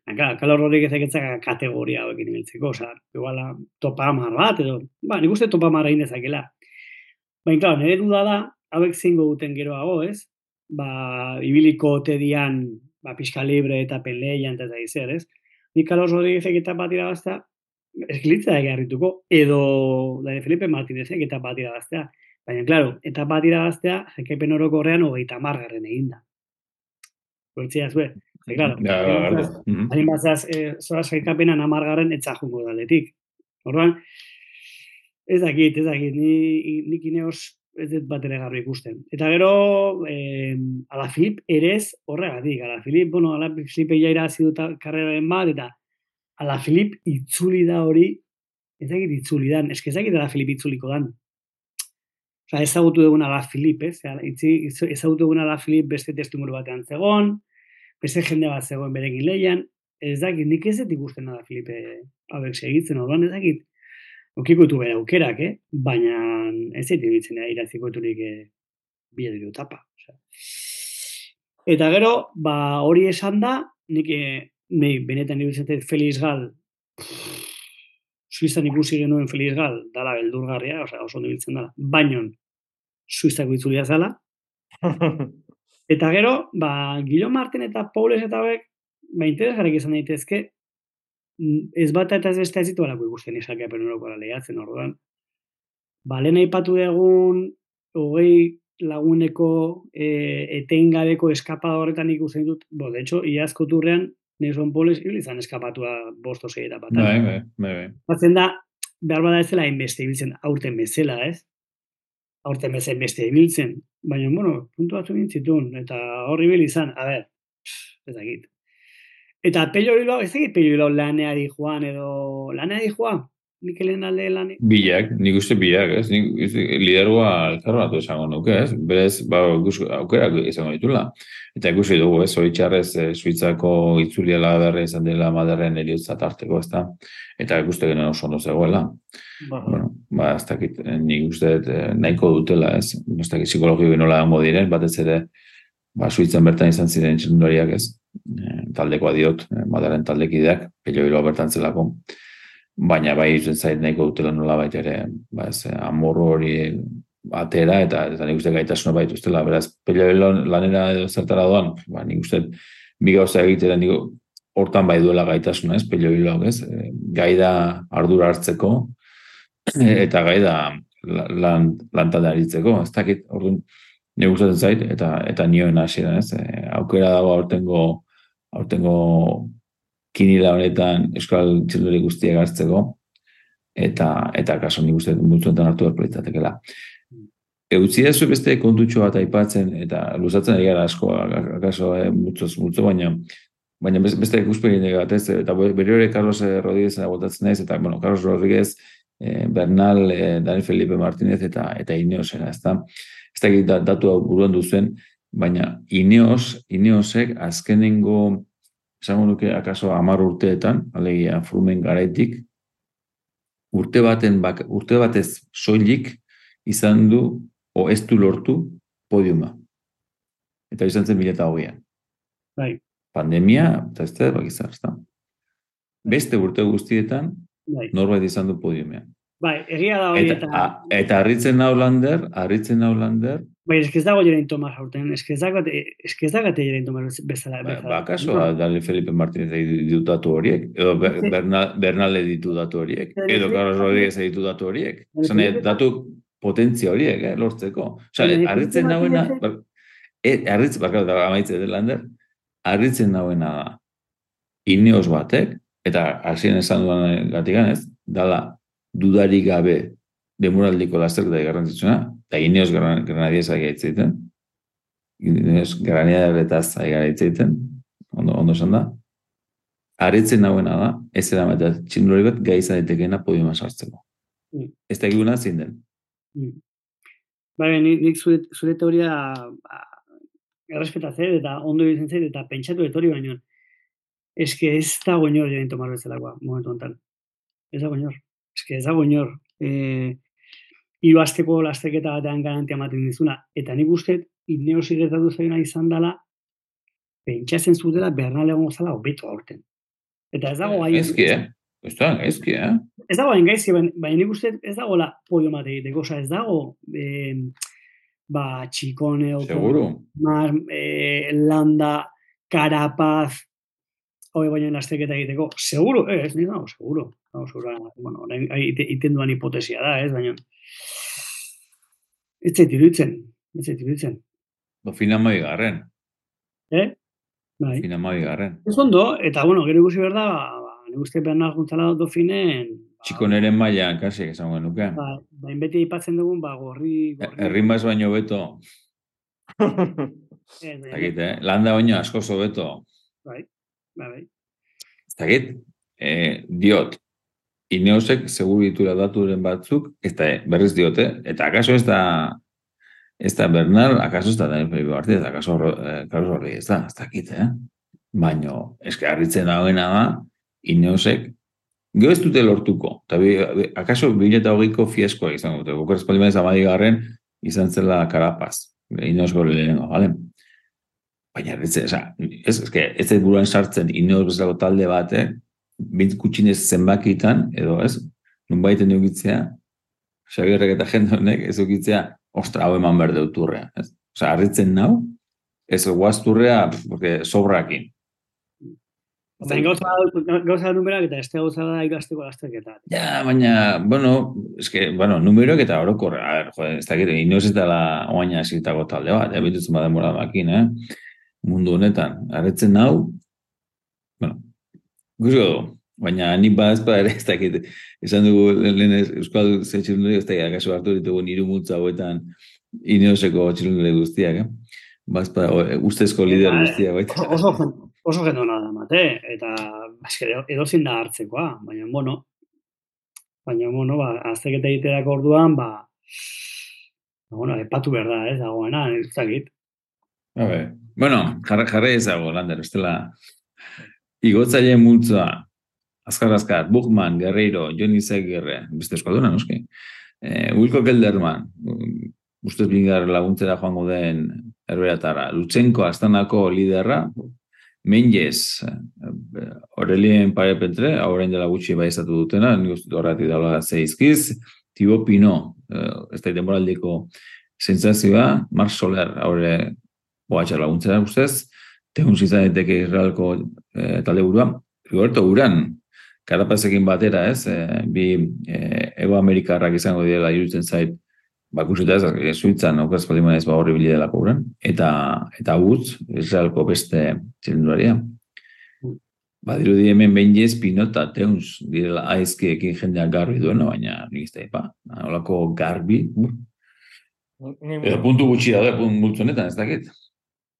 Baina, Carlos Rodríguez eketzak kategoria hauekin ibiltzeko, oza, iguala topa amar bat, edo, ba, nik uste topa amar egin dezakela. Baina, klar, nire duda da, hauek zingo duten geroago, ez? Ba, ibiliko ote dian, ba, pixka libre eta penleian eta zer, ez? Nik Carlos Rodríguez eta bat irabazta, eskilitza da egarrituko, edo Dani Felipe Martínez eta bat irabaztea. Baina, klaro, eta bat irabaztea, jekepen orokorrean hogeita margarren eginda. Bertzia zue. Ze, claro, Ja, ja, garbi. Mhm. hain e, zoa saikapena namargarren etzajungo daletik. Orduan, ez dakit, ez dakit, ni, nik ineos ez dut bat ere garbi ikusten. Eta gero, eh, ala Filip erez horregatik, ala Filip, bueno, ala Filipe jaira ziduta karreraren bat, eta ala Filip itzuli da hori, ez dakit itzuli dan, eske ez dakit ala Filip itzuliko dan. Osa, ezagutu dugun ala Filip, ez? Itzi- ezagutu dugun ala Filip beste testimuru batean zegon, beste jende bat zegoen berekin leian, ez dakit, nik ez dut ikusten nada Filipe hauek segitzen, orduan ez dakit, ukiko ditu bere aukerak, eh? baina ez dut ibiltzen iraziko diturik eh, bi edo tapa. Eta gero, ba, hori esan da, nik, eh, nik benetan ibiltzen Feliz Gal, Suizan ikusi genuen Feliz Gal, dala beldurgarria, osea, oso ondo ibiltzen dala, bainon, Suizako itzulia zala, Eta gero, ba, Gilo Martin eta Paules eta hauek, ba, interesgarrik izan daitezke, mm, ez bata eta ez bestea ez ditu alako ikusten esakeapen horokora lehiatzen orduan. Ba, lehen aipatu dugun, hogei laguneko e, etengabeko eskapada horretan ikusten dut, bo, de hecho, iazko turrean, Nelson hil izan eskapatua bosto zei eta Bai, bai, bai, bai. Batzen da, behar bada ez dela hainbeste ibiltzen aurten bezala, ez? Aurten bezain beste ibiltzen. Baina, bueno, puntu batzu egin zituen, eta horri bil izan, a ber, ez dakit. Eta Pello Bilbao, ez dakit Pello Bilbao laneari joan, edo laneari joan, Mikelen alde lan... Bilak, nik uste bilak, ez? Nik uste lidergoa elkarbatu esango nuke, ez? Berez, ba, gus, aukerak izango ditula. Eta ikusi dugu, ez? Zoritxarrez, e, Suitzako itzuliela berre izan dela maderren eriotza tarteko, ez da? Eta ikuste genuen oso ondo zegoela. Bueno, ba, ez dakit, eh, nik uste eh, nahiko dutela, ez? Ez dakit psikologi nola dago diren, batez ere, ba, Suitzan bertan izan ziren txenduriak, ez? E, taldekoa diot, e, maderren taldekideak, pello bilo bertan zelako baina bai izen zait nahiko dutela nola baita ere, ba ez, amorro hori atera, eta eta nik uste gaitasuna baitu ustela, beraz, pello lanera edo zertara doan, ba, nik uste bi gauza egitera nik hortan bai duela gaitasuna, ez, pello ez, e, gai da ardura hartzeko, eta gai da lan, lan talde aritzeko, ez dakit, orduan, nik gustatzen zait, eta eta nioen hasieran ez, e, aukera dago aurtengo, aurtengo kinila honetan euskal txelduri guztiak hartzeko, eta eta kaso nik uste multzuetan hartu beharko litzatekeela. Eutzi da beste kontutxo bat aipatzen, eta luzatzen ari gara asko, akaso eh, multzoz multzo, baina baina beste ikuspegi bat ez, eta bere hori Carlos Rodríguez botatzen naiz, eta bueno, Carlos Rodríguez, eh, Bernal, eh, Dani Felipe Martínez eta eta Ineosena, ez da? Ez da datu buruan duzuen, baina Ineos, Ineosek azkenengo esango nuke akaso hamar urteetan, alegia frumen garaitik, urte baten bak, urte batez soilik izan du o ez du lortu podiuma. Eta izan zen mila eta hogeian. Bai, Pandemia, eta ez da, bakizar, ez da. Beste urte guztietan, bai. norbait izan du podiumean. Bai, egia da hori Eta, eta... a, eta harritzen nau lander, harritzen nau lander, Bai, eske ez dago Jerain Tomas aurten, eske ez dago ez dago Jerain Tomas bezala. ba, bezala. ba, kaso, Dani Felipe Martínez ditu datu horiek, edo. Bernal, Bernal ditu datu horiek, edo Carlos Rodríguez ditu datu horiek. Felipe- datu potentzia horiek, eh, lortzeko. Osa, Dani Felipe harritzen nauena, Martínez- ba, e, harritzen, bakar, da, amaitze dut lander, harritzen nauena da, ineos batek, eta hasien esan duan gatikan ez, dala, dudarik gabe demuraldiko lasterketa garrantzitsuna, eta Ineos Gran- Granadies ari gaitzeiten, Ineos Granadiaretaz ari gara hitz egiten, ondo, ondo esan da, aretzen nagoena da, ez era matea txindulari bat gai izan daitekeena podiuma sartzeko. Mm. Ez da eguna zein den. Bai, bai, nik, nik zure, zure teoria ba, errespetatzen eta ondo iruditzen zait eta pentsatu dut hori baino. Eske ez dago inor joan tomar bezalakoa, momentu honetan. Ez dago inor. Eske ez dago inor. E, hiru asteko lasteketa batean garantia ematen dizuna. Eta nik uste, Ineosi gertatu zaina izan dela, pentsatzen zutela Bernal egon zala hobeto aurten. Eta ez dago gai... Gaizki, eh? Ez da, gaizki, eh? Ez dago hain gaizki, baina nik uste ez dagoela podio mate egiteko, osea ez dago eh, ba, txikone, Seguru. Mar, eh, landa, karapaz, hoi baino lasteketa egiteko. Seguro, eh, ez nire dago, seguro. Dago, seguro, bueno, iten duan hipotesia da, ez, baina ez zait iruditzen, ez zait iruditzen. Ba, fina mai. Eh? Bai. Fina mai garren. Ez ondo, eta bueno, gero ikusi behar da, ba, nik uste Bernal Gonzalo Dofinen, ba, Txikoneren mailan, kasi, esan genuke. ba, ba, beti aipatzen dugun, ba, gorri, gorri. Errimaz baino beto, Ez, ez dakit, eh? Landa baino asko beto. Bai, bai, bai. Eh, diot, Ineosek seguru ditura daturen batzuk, ez da, berriz diote, eta akaso ez da, ez da Bernal, akaso ez da Daniel Felipe Martínez, akaso eh, Carlos Rodri ez da, ez dakit, eh? Baino, eske harritzen dagoena da, Ineosek, Gero ez dute lortuko, eta bi, akaso 2008ko fiaskoa izango dute, gokor espaldiman ez garren izan zela karapaz, Ineos gore lehenengo, bale? Baina, ez, oza, ez, ez, ez ez buruan sartzen Ineos bezalako talde batek, bint kutxinez zenbakitan, edo ez, nun baiten eukitzea, Xabierrek eta jende honek ez eukitzea, ostra, hau eman behar deuturrea. Ez? Osa, harritzen nau, ez guazturrea, pf, porque sobrakin. Baina gauza, da- gauza da numerak eta este gauza da ikasteko lasterketa. Ja, baina, bueno, eske, bueno, numeroak eta orokor, a ver, joder, ez dakit, inoz ez dela oaina esitako talde bat, ja, bitutzen baden mora makin, eh? Mundu honetan, harretzen hau, bueno, guzio du, baina nik badazpa ere ez dakit, esan dugu lehen ez- Euskal Zetxilundari, ez dakit, akaso hartu ditugu niru multza hauetan ineoseko txilundari guztiak, eh? Bazpa, o- ustezko lider guztiak baita. Oso, oso jende hona da mate, eta eske, edozin da hartzekoa, baina, bueno, baina, bueno, ba, azteketa egiterako orduan, ba, ba, bueno, epatu behar da, ez dagoena, ez dakit. Ver, bueno, jarra, jarra ezago, Lander, bestela. Igotzaile multzoa, azkar azkar, Buchmann, Guerreiro, Johnny Zegirre, beste eskalduna, noski. Eh, Wilco Kelderman, ustez bingar laguntzera joango den erberatara. Lutsenko astanako liderra, Menges, Aurelien Parepentre, orain dela gutxi bai estatu dutena, nik uste horretik daula zeizkiz, Thibaut Pino, eh, ez da denboraldiko sentsazioa, Marc Soler, haure boatxa laguntzera ustez, tegun izan daiteke Israelko eh, talde burua, Roberto Uran, Karapazekin batera, ez, eh, bi eh, Ego Amerikarrak izango direla iruditzen zait, bakusita ez, eh, Suitzan, okaz paliman ez ba horri delako uran, eta, eta Woods, Israelko beste txilindularia. Badirudi hemen behin jez, Pinota, Teuns, direla aizkiekin jendeak garbi duena, baina nik da, epa, holako garbi, edo puntu gutxi daude, puntu honetan, ez dakit.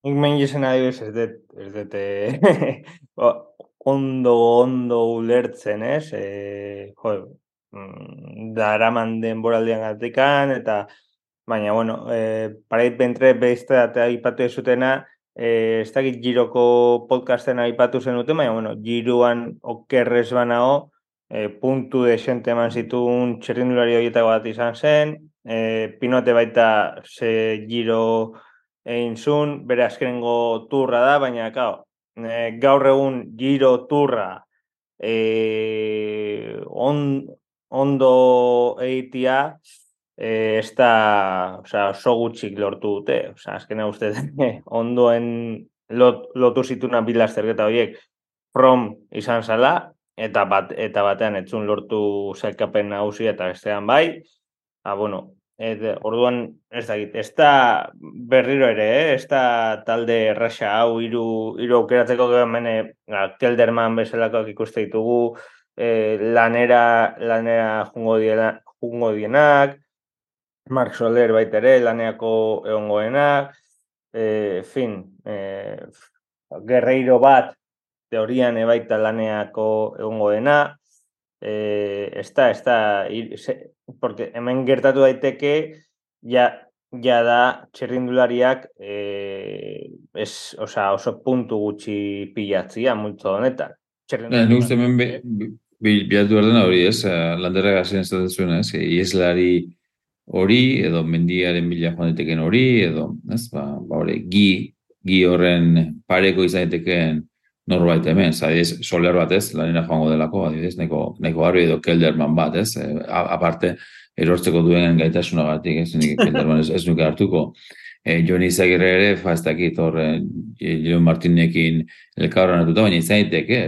Nik adibidez ez dut, ez dut, eh, ondo, ondo ulertzen, ez? E, jo, mm, daraman denboraldian gatikan, eta baina, bueno, e, parait bentre beste eta aipatu ez zutena, e, ez dakit giroko podcasten aipatu zen dute, baina, bueno, giroan okerrez banao, e, puntu de xente eman zituen txerrindulari horietako bat izan zen, e, pinote baita ze giro egin zuen, bere azkenengo turra da, baina, kao, e, gaur egun giro turra e, on, ondo eitia, e, ez da, osea, oso gutxik lortu dute, osea, azkena uste ondoen lot, lotu zituna bi lasterketa horiek from izan zala, eta bat eta batean etzun lortu sailkapen nagusia eta bestean bai. Ah, bueno, et, orduan ez dakit, ez da berriro ere, eh? ez da talde erraxa hau hiru hiru aukeratzeko hemen eh, Kelderman bezalakoak ikuste ditugu, eh, lanera lanera jungo diela jungo dienak, Mark Soler baita ere, laneako egongoenak, e, fin, e, guerreiro bat, teorian ebaita laneako egongo dena, e, ez da, ez da, porque hemen gertatu daiteke, ja, ja da txerrindulariak e, ez, osa, oso puntu gutxi pilatzia multzo honetan. Ja, Nik uste hemen bilatu behar dena hori, ez? Landerra gazien ez zuen, ez? Ieslari hori, edo mendiaren bila joan daiteken hori, edo, ez? Ba, ba hori, gi, gi horren pareko izan daitekeen norbait hemen, zadiz, soler bat ez, lanera joango delako, adibidez, neko, neko garbi edo kelderman bat, ez? E, aparte, erortzeko duen gaitasunagatik, ez, nik kelderman ez, ez nuke hartuko. E, Jon Izagirre ere, fa ez dakit, hor, e, Martinekin elkarra natuta, baina izaiteke,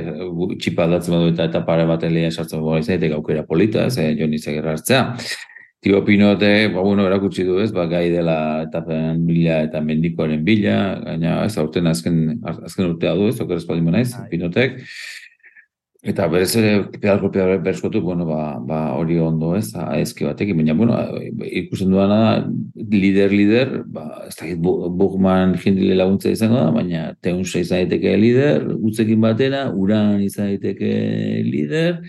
txipa datzen badu eta eta pare bat elia esartzen badu izaiteke aukera polita, ez, e, Jon Izagirre hartzea. Tio Pinote, ba, bueno, erakutsi du ez, ba, gai dela etapen bila eta mendikoaren bila, gaina ez, aurten azken, azken urtea du ez, oker espaldin naiz, bai. Pinotek. Eta berez ere, pedalko pedalko berskotu, bueno, ba, ba, hori ondo ez, aezke batekin, baina, bueno, ikusten duana, lider, lider, ba, ez dakit Bugman jindile laguntza izango da, baina teunsa izan daiteke lider, utzekin batera, uran izan daiteke lider,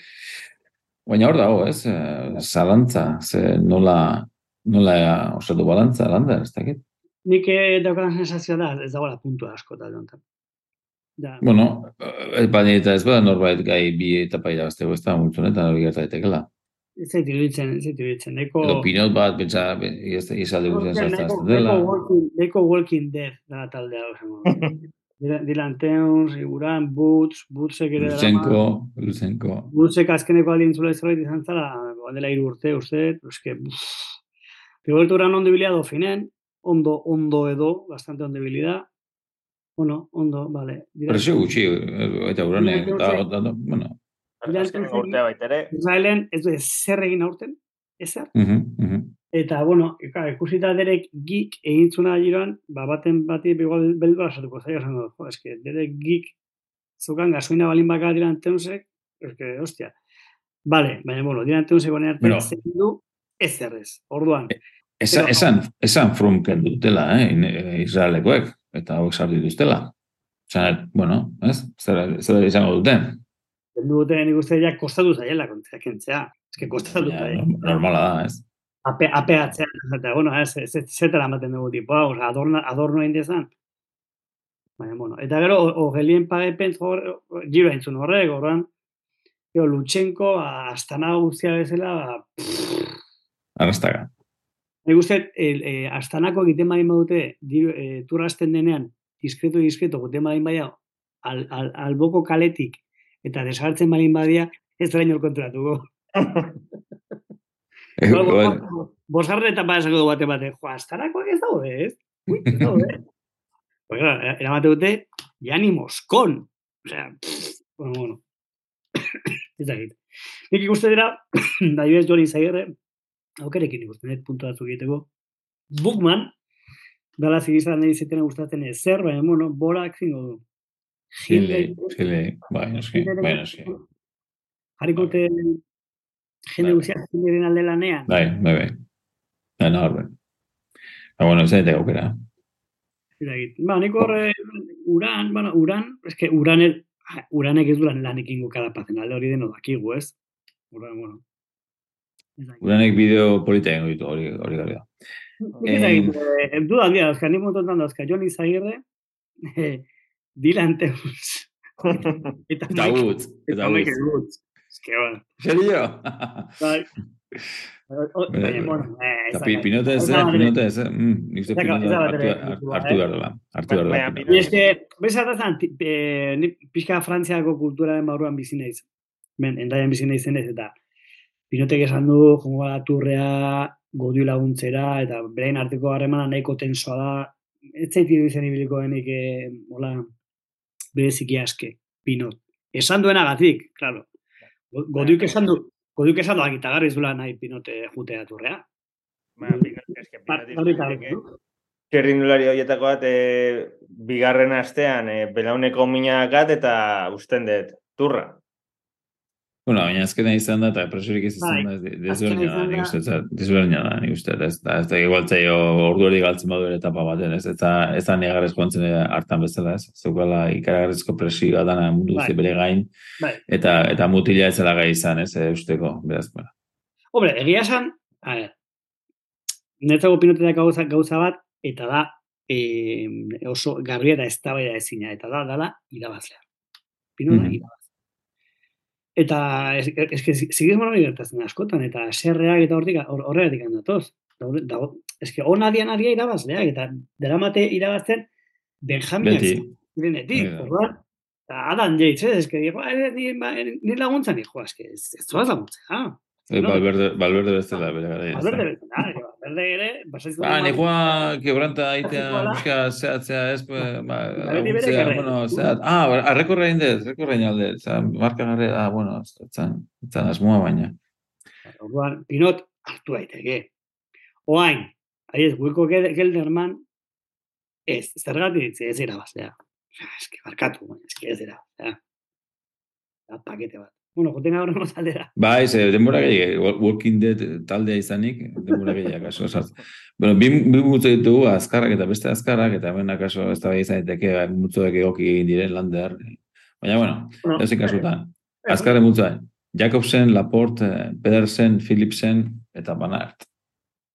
Baina hor dago, ez? Eh, zalantza, ze nola, nola osatu balantza, landa, ez dakit? Nik daukadan sensazioa da, ez dagoela puntu asko da jontan. Da. Bueno, ez baina eta ez bada norbait gai bi eta paira baztego ez da multzunetan hori gerta daitekela. Ez zait iruditzen, ez zait iruditzen. Eko... Edo pinot bat, pentsa, izalde guztien sartzen dela. Neko walking dead da taldea, Dylan Teuns, Iguran, Boots, Bootsek ere Lutsenko, Lutsenko. Bootsek azkeneko alin zula zerbait izan zara, bandela iru urte, uste, eske, Rigoberto Uran ondo bilia dofinen, ondo, ondo edo, bastante ondo bilia, bueno, ondo, vale. Presio gutxi, eta Uran, eta, bueno. Azkeneko urtea baitere. Israelen, ez du, zer egin aurten, ezer. Uh -huh, uh -huh. Eta, bueno, ikusita derek gik egintzuna giroan, ba, baten bati igual beldu asatuko zaila esan jo, eske, derek gik zukan gasoina balin baka diran teusek, eske, hostia. Vale, baina, bueno, diran teusek baina arte bueno, du, ez zerrez, orduan. E, esa, Pero, esan, esan frumken dutela, eh, eh, Israelekoek, eta hauek sartu dituztela. Zan, bueno, ez? Zer, zer izango duten? Zendu duten ikuste ja kostatu zaiela kontzea kentzea. Ez que kostatu zaiela. Normala da, ez? Ape, apeatzea, eta, bueno, ez, ez, ez, zetara ematen dugu tipo, hau, adorno, adorno egin dezan. Baina, bueno, eta gero, ogelien page pentsu giro entzun horrek, horren, jo, Lutsenko, astana guztia bezala, Arrastaga. Nik uste, el, e, astanako egiten badin badute, e, turrasten denean, diskreto, diskreto, egiten badin badia, al, al, alboko kaletik, eta desartzen badin badia, ez da inor kontratuko. Bosgarren eta esako du bate bate, jo, astarakoak ez daude, ez? Ui, ez daude. Pues claro, eramate dute, Jani Moskon. O sea, bueno, bueno. ez da egit. Nik ikuste dira, da joez joli zaigere, aukerekin ikusten, net puntu batzuk egiteko. Bukman, dala zigizan nahi zetena gustatzen ez zer, baina, bueno, borak zingo du. Gile, gile, bai, noski, bai, noski. Harikote jende guztiak zindiren alde lanean. Bai, bai, bai. Da, no, bai. Ba, bueno, ez da aukera. Ba, niko horre, uran, bueno, uran, es que uran el, uranek ez duran lanekin gukara pazen, alde hori deno dakigu, ez? Uran, bueno. Uranek bideo polita egin ditu hori hori gara. Eh, du da dia, eska ni montontan da, eska Johnny Zaguirre, eh, Dylan Teuns. eta Woods, eta Woods. Es que bueno. Eh, pinote ez, pinote ez, nik ze pinote hartu behar dela. Hartu behar dela. Y es que, bezatazan, pixka frantziako kulturaren barruan bizi naiz. Ben, endaian bizi naiz zenez, eta pinotek esan du, jongo gara turrea, godiu laguntzera, eta berain arteko harremana nahiko tensoa da. Ez zaitu izan ibiliko denik, hola, bereziki aske, pinot. Esan duena gatik, claro. Godiuk esan du, godiuk esan du agitagarri zula nahi pinote jutea turrea. Ba, Kerrindulari horietako bat, e, bigarren astean, e, belauneko minakat eta usten dut turra. Bueno, baina azkena izan da, eta presorik ez izan Bai, da, ez- azkena desberdina da, nik da. uste, ez, desberdina da, nik uste, ez da, ez da, igual zaio ordu hori galtzen badu ere etapa baten, ez, eta ez da negarrez joantzen hartan bezala, ez, zeukala ikaragarrizko presioa dana mundu Bai. bere gain, Bai. eta, eta mutila ez zela gai izan, ez, e, usteko, beraz, bueno. Hombre, egia esan, a ver, netzako pinotetak gauza, gauza bat, eta da, e, oso garbi eta eztabaida ezina, eta da, dala, irabazlea. Pinota, Mhm. irabazlea. Eta, ez, ez, ez, zigismo hori gertatzen da askotan, eta serreak eta hortik, hor- horregatik handatoz. Daude- dago- Ez que on adian adia irabazleak, eta deramate irabazten Benjaminak Beti. zirenetik, da. orduan, eta Adam Yates, eh, ez que, digo, "Ah, ni, ba, ni laguntzan, dijo, ez que, ez, ez zoaz laguntzea, ah. No. Valverde, Valverde bezala, bere gara. Valverde bezala, Valverde ere, basaizu. Ba, ni joa quebranta aitea, muska zehatzea, ez, ba, ba, Ba, bueno, zehat, ah, ba, arrekorra indez, arrekorra inalde, zera, marka garre, ah, bueno, zan, zan asmoa baina. Orduan, Pinot hartu daiteke. Oain, aiz, guiko Gel- Gelderman, ez, zergatik, ze ez irabazlea. Ez que barkatu, ez ez irabazlea. Da, pakete bat. Bueno, joten gaur no taldera. Bai, ze, denbora gehiago, Walking Dead taldea izanik, denbora gehiago, kaso, esaz. Bueno, bi, bi mutzo ditugu, azkarrak eta beste azkarrak, eta hemen akaso ez da izan daiteke, bai, mutzoek egoki egin diren lander. Baina, bueno, Bueno, ez kasutan. Azkarren mutzoa, Jacobsen, Laporte, Pedersen, Philipsen, eta.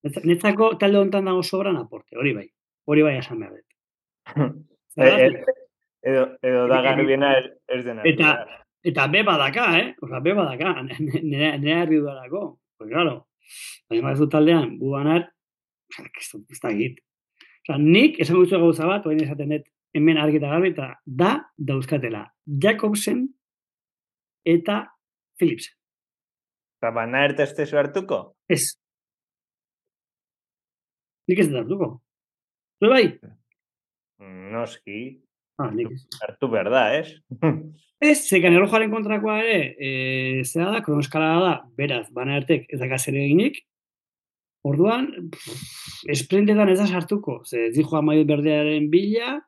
Netza- Netzako talde honetan dago sobran aporte, hori bai. Hori bai esan behar dut. Eh, eh, edo, edo da garbiena ez, ez dena. Eta- Eta be badaka, eh? Osa, be badaka, nire herri dudarako. Pues claro, baina ez du taldean, bu banar, osa, ez da- ez da egit. Osa, nik esan gutxo gauza bat, oain esaten dut, hemen argi eta garbi, eta da dauzkatela Jacobsen eta Philipsen. Eta bana erteste hartuko? Ez. Nik ez dut hartuko. Zue bai? Noski, ez. Hartu behar da, ez? Ez, zekan errojaren kontrakoa ere, e, zera da, kronoskala da, beraz, bana ertek ez dakaz ere eginik, orduan, esprintetan ez da sartuko, ze ez dijo amaiot berdearen bila,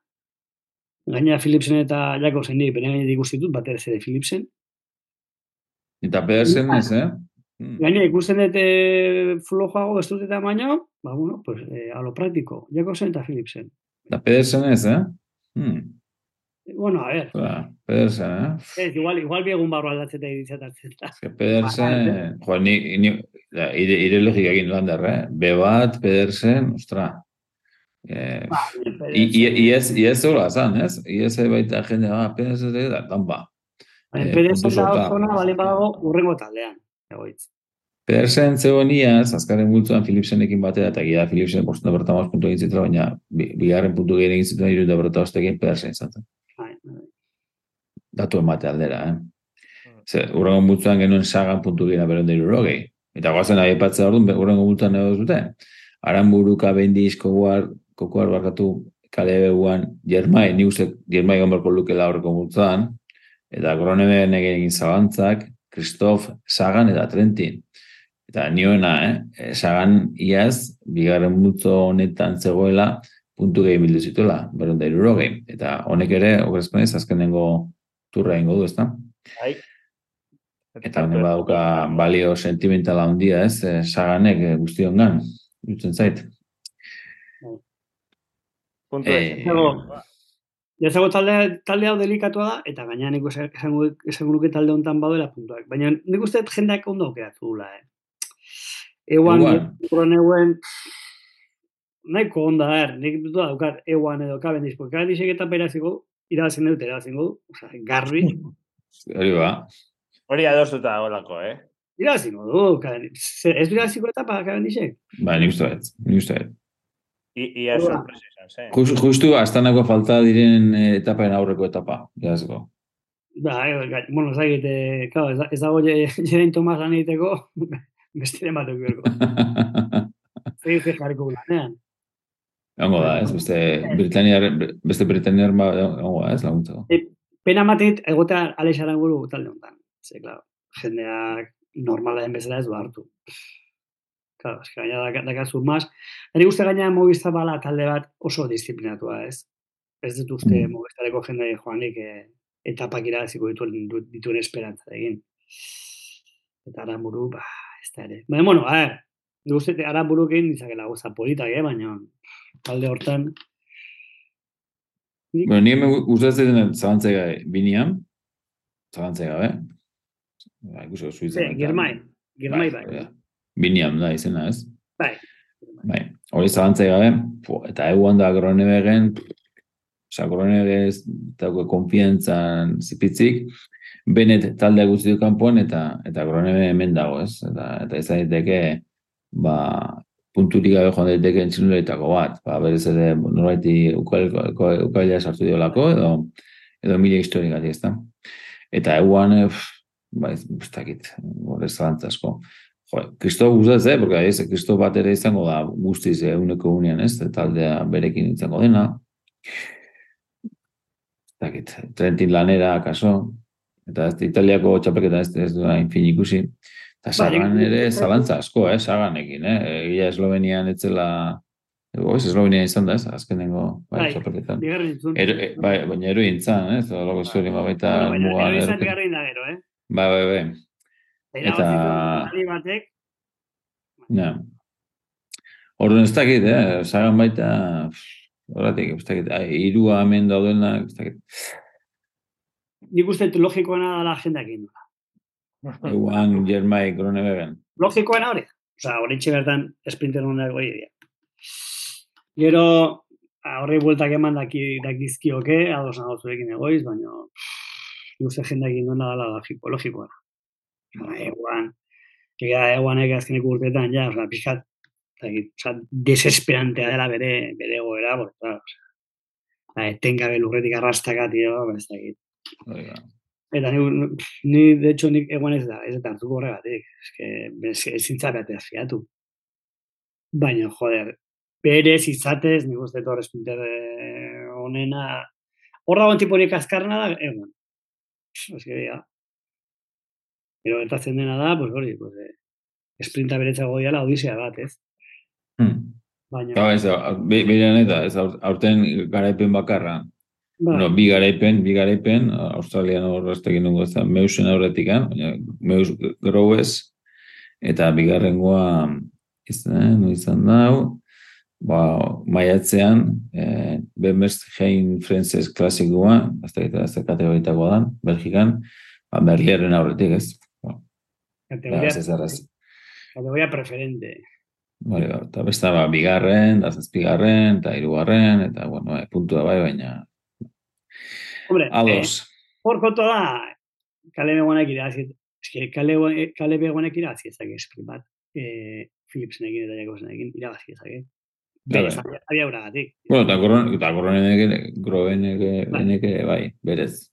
gaina Philipsen eta Jakobsen nik, bere gainetik ikustitut, bat ere zede Philipsen. Eta Pedersen ez, eh? Hmm. Gaina ikusten dut flojoago ez dut eta baino, ba, bueno, pues, e, a lo praktiko, Jakobsen eta Philipsen. Eta Pedersen ez, eh? Hmm. Bueno, a ver, Ba, Pedersen, eh? ez, igual, igual bi egun barro aldatzen da iritzatzen da. Ez Pedersen, jo, ni, ni, da, ire, ire logika egin lander, eh? B bat, Pedersen, ostra. Eh, i, i, iez, iez hola zan, ez? Iez baita jende, ah, Pedersen, da, danba. Baina Eh, Perez puntu eta sorta. Ozona bale badago urrengo taldean. Egoitz. Pedersen zegoen iaz, azkaren multzuan Philipsenekin batera, eta gira Philipsen bostuna berta maus puntu egin zituen, baina bi- bigarren puntu gehien egin zituen iru da Pedersen izan zen. Datu emate aldera, eh? Ze, urrengo multzuan genuen sagan puntu gehien beron da irurogei. Eta guazen aipatzea orduan, urrengo multzuan edo zute. Aranburuka bendiz koguar, kokuar barkatu kale beguan Jermai, ni uste Jermai gomberko lukela horreko multzuan, eta Gronemen egin zabantzak, Kristof, Sagan eta Trentin. Eta nioena, eh? Sagan iaz, bigarren multzo honetan zegoela, puntu gehi bildu zituela, beron da irurogei. Eta honek ere, okrezkonez, azkenengo turra ingo du, ezta? Bai. Eta honen badauka balio sentimentala handia, ez? Eh, Saganek eh, guztiongan, dutzen zait. Puntu Eh, ez. Zago, talde, talde hau delikatua da, eta gaina nik esango, esango nuke talde hontan badela puntuak. Baina nik uste jendeak ondo aukeratu dula, eh. Ewan, Ewan. Ewan, nahiko onda, er, nik dut daukat Ewan edo Cavendish, porque Cavendishek eta peraziko, irabazen dut, irabazen du, oza, garbi, Hori ba, Hori adostuta dagoelako, eh? irabazen du. Zer, Ez du irabaziko etapa Cavendishek? ba, nik uste dut, nik uste dut. Ia sorpresa zen. Just, justu astanako falta diren eh, etapaen aurreko etapa, jazgo. Ba, e, ga- bueno, ez dakit, eh, claro, ez, da- ez dago Je- Geraint Tomas lan egiteko, beste bat eukiko. Zer zer jarriko lanean. Egongo da, ez? Beste Britaniar, beste Britaniar ba, egongo da, ez laguntzeko. Pena matit, egotea Alex Aranguru talde honetan. Ze, claro, jendeak normala den bezala ez du hartu. Claro, eske gaina daka- dakazu mas. Nire uste gaina Movistar bala talde bat oso disiplinatua, ez? Ez dut uste Mm. Movistareko jende joanik eh, etapak irabaziko dituen, dituen esperantza egin. Eta aramburu, ba, ez da ere. Baina, bueno, a ver, guztet aramburu egin dizakela goza politak, eh? baina talde hortan, Bueno, ni hemen gustatzen den zalantzai gabe, binian, zalantzai gabe. Ba, ikusi Suiza. ze, Germai, Germai bai. Binian da izena, ez? Bai. Bai, hori zalantzai gabe, pu, eta eguan da Gronebegen, oza, Gronebe ez dago konfiantzan zipitzik, benet taldea guzti du kanpoan eta eta Gronebe hemen dago, ez? Eta, eta izan daiteke, ba, punturik gabe joan daiteke entzinuletako bat, ba, berez ere norbaiti ukaila sartu diolako, edo, edo mila historikatik, ez da? Eta eguan, eh, ba, ez, dakit, horrez zalantza asko. Jo, Kristo guztaz, eh? Porque ez, Kristo bat ere izango da guztiz eguneko unean, ez? Taldea berekin izango dena. Dakit, Trentin lanera, kaso. Eta ez, Italiako txapelketa ez, ez duela infin ikusi. Eta Sagan nik- ere zalantza asko, eh? Saganekin, eh? Egia Eslovenian etzela... Ego, ez, Eslovenian izan da, ez? Azkenengo, bai, Bai, entzun. Ero, e, bai, baina eroin zan, ez? Olako zuri, ba, baita Bueno, baina, muga... ero izan da gero, eh? Bai, bai, bai. Eta, batek, Ja. Orduan ez dakit, eh? Sagan baita, pff, horretik, ez dakit, irua hemen daudena, ez dakit, nik uste logikoena dela agendak egin duela. eguan Jermai Gronebegen. Logikoena hori. Osa, hori bertan esprinter honak hori dira. Gero, horri bueltak eman daki, dakizkioke, ados nago zurekin egoiz, baina nik uste agendak egin duela dela logiko, logikoena. Osa, eguan, Ega eguanek azkeneko urteetan, ja, oza, pixkat, dakit, oza, desesperantea dela bere, bere goera, porque, claro, oza, ba, etengabe lurretik arrastaka, tio, ba, ez dakit. Da. Eta ni, ni de hecho, nik eguan ez da, ez da hartuko horregatik. Ez, ezin zabeatea fiatu. Baina, joder, berez izatez, nik uste torre espinter eh, honena, hor dagoen tiporik azkarna da, eguan. Ez que, ja. Gero gertatzen dena da, pues hori, pues, eh, esprinta beretzago diala odisea bat, ez? Hmm. Baina, Gau, ez, be- berean eta, ez, aur- aurten garaipen bakarra, ba, bueno, bi garaipen, bi garaipen, Australian horreztekin dungo ez da, Meusen aurretik, baina Meus Growes, eta bigarrengoa, izan, no izan da, hau, ba, maiatzean, eh, Bemest Hein Frances klasikoa, ez da, ez da kategoritakoa da, Belgikan, ba, Merlieren aurretik, ez? Ba, kategoria, kategoria preferente. Vale, ba, eta besta ba, bigarren, da zazpigarren, eta hirugarren, eta, bueno, e, puntua bai, baina, Hombre, eh, ados. hor kontu da, kale begonek irazi, eske kale, be- kale begonek irazi ezak esprit bat, eh, Philipsenekin eta Jakobsenekin irabazi ezak. Berez, Bai. abia- abia uragatik. Bueno, eta goron, eta goronenek, groenek, bai, berez.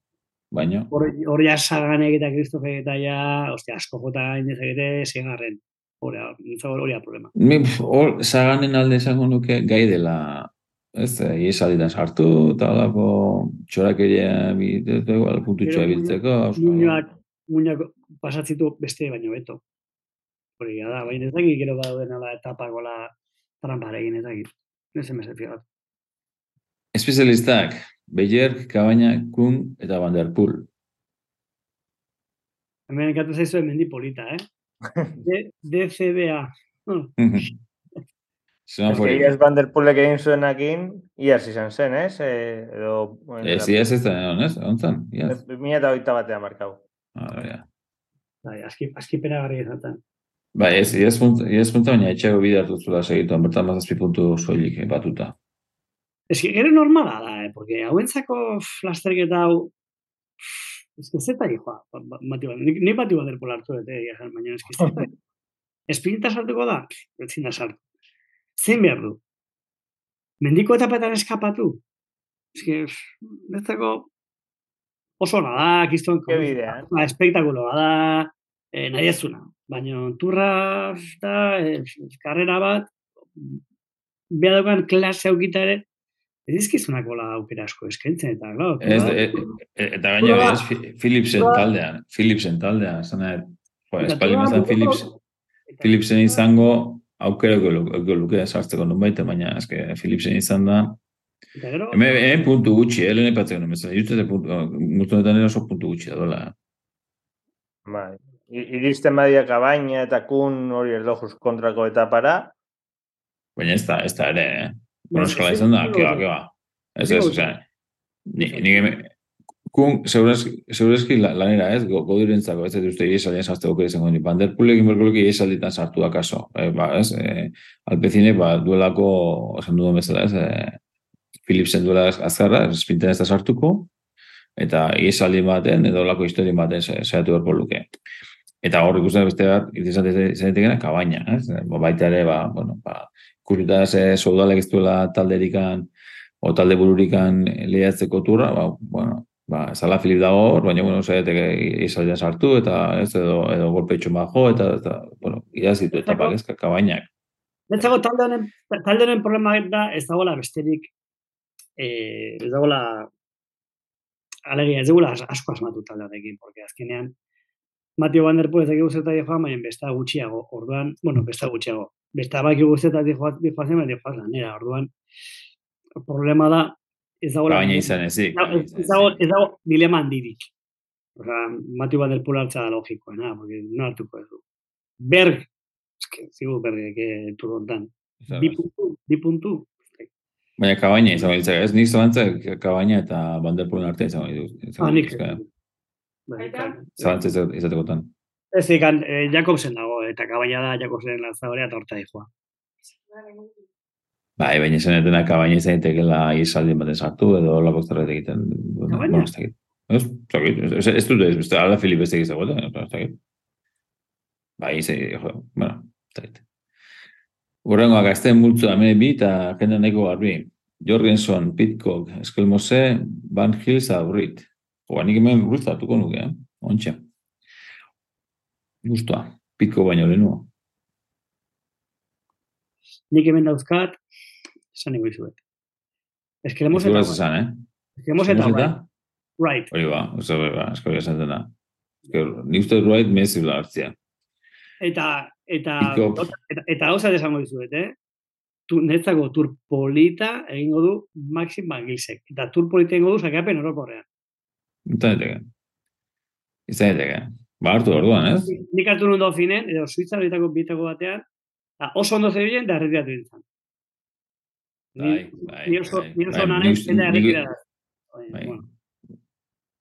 Baina, Hor, ja Saganek eta Kristofek eta ja, ostia, asko jota gain dezakete, segarren. Hori, hori da problema. mi, hor, saganen alde esango nuke gai dela, ez, eh, iesalitan sartu, eta holako txorakeria biteko, igual, puntutxoa Gero, biltzeko, ausko. Muñoak, muñoak pasatzitu beste baino beto. Hori da, baina ez dakit gero badauden ala etapakola tramparekin ez dakit. Ez emez fiat. Espezialistak, Beyer, Cabaña, Kuhn eta Van der Poel. Hemen enkatu zaizu hemendi polita, eh? D, DCBA. Hmm. Semafori. Iaz Van der Poelek egin zuenakin, iaz izan zen, ez? E, edo... Ez, iaz ez da, ez? Ontzan, iaz. Mila eta hogeita batean markau. Ah, ja. Bai, aski, aski peragarri izaten. Ba, ez, iaz punta, iaz punta, baina etxego bide hartu zula segituan, bertan mazazpi puntu soilik batuta. Ez que gero normala da, eh? Porque hauentzako lasterketa hau Ez que zeta joa, ba- ba- bati bat, nik, nik bati bat erpol hartu dut, eh, baina ez que zeta. Espinta sartuko da, ezin da sartu. Zein behar du? Mendiko etapetan eskapatu? Ez que, bezako oso ona da, kiston, eh? ba, espektakuloa da, e, nahi ez zuna. Baina turra da, e, karrera bat, behar daukan klase aukita ere, ez dizkizunako la aukera asko eskaintzen, eta, claro, Ez, e, eta gaina ez, Philipsen taldean, Philipsen taldean, eta espaldi mazan Philips, Philipsen izango aukera luke, sartzeko nun baita, baina eske Philipsen izan da, gero, hemen, hemen puntu gutxi, helen epatzen nuen, bezala, justete puntu, mutunetan ere oso puntu gutxi da, dola. Bai. Iristen badia kabaina eta kun hori erdojuz kontrako etapara. Baina ez da, ez da ere, eh? Bueno, Ez- eskala ez- izan da, ez- keba, keba. Ez ez, ez- hemen- kun, segurazki, segurazki la- lanera ez, go, godirentzako, ez dut uste iesaldian sartzeko aukera izango ni. Vanderpool egin berko luke iesalditan sartu da kaso. E, ba, ez, e, alpezine, ba, duelako, esan duen bezala, ez, e, Philipsen duela azkarra, espinten ez da sartuko, eta iesaldi baten, edo lako historien baten sa- saiatu berko luke. Eta hor ikusten beste bat, izan daitekeena, kabaina, ez? Ba, baita ere, ba, bueno, ba, ikusita ze soudalek ez duela talderikan, o talde bururikan lehiatzeko turra, ba, bueno, ba, zala Filip dago hor, baina, bueno, zaiteke izaldian sartu, eta ez, edo, edo golpeitxo majo, eta, eta bueno, irazitu etapak ez, kabainak. Netzako talde honen, talde honen problema da ez dagoela besterik, eh, ez dagoela, alegia, ez dagoela as- asko asmatu talde honekin, porque azkenean, Matio Van Der Poel ez dakigu zertari joan, baina besta gutxiago, orduan, bueno, besta gutxiago, besta baki guztetati joazen, baina joan lanera, orduan, problema da, ez dagoela... Kabaina izan ezik. Ez dago, ez dago, dago dilema handirik. Osea, Matio Van Der Poel hartza da logikoena, porque no hartuko ez du. Berg, es que, zigu bergek eh, turrontan. Bi puntu, bi puntu. Baina kabaina izan biltzak, ez nik zelantza kabaina eta banderpulen arte izan ditu. Ah, nik. Bai, Zelantza izatekotan. Ez ikan, eh, Jakobsen dago, eta kabaina da Jakobsen lanzadorea eta horta dijoa. Bai, baina izan etena kabaina izan daitekeela izaldien baten sartu, edo lako zerbait egiten. Kabaina? bueno, ez dakit. Ez, ez. Ez, ez dut, ez, ez, ala Filip ez dakit zegoetan, ez dakit. Bai, izan, jo, bueno, ez dakit. Urrengoa gazten multzu hemen bi eta jende nahiko garbi. Jorgenson, Pitcock, Eskelmose, Van Hills, Aburrit. Joa, nik hemen gustatuko nuke, eh? Ontxe. Gustua. Pitcock baino lehenua. Nik hemen dauzkat, esan nego izuet. Ez eta dugu esan, eh? Eskelemos eta. Right. Hori ba, oso ba, asko esan dena. Nik uste Wright mezila hartzia. Eta, eta, eta, eta hauza esango dizuet, eh? Tu, netzako tur polita egingo du Maxim Van Gilsek. Eta tur polita egingo du sakeapen orokorrean. Izan daiteke. Izan daiteke. Ba, hartu orduan, ez? Nik hartu nuen dofinen, edo Suiza horietako bitako batean, eta oso ondo zebilen, da erretiratu dintzen. Bai, bai, Ni oso, bai, ni oso bai, eta erretiratu. Bai.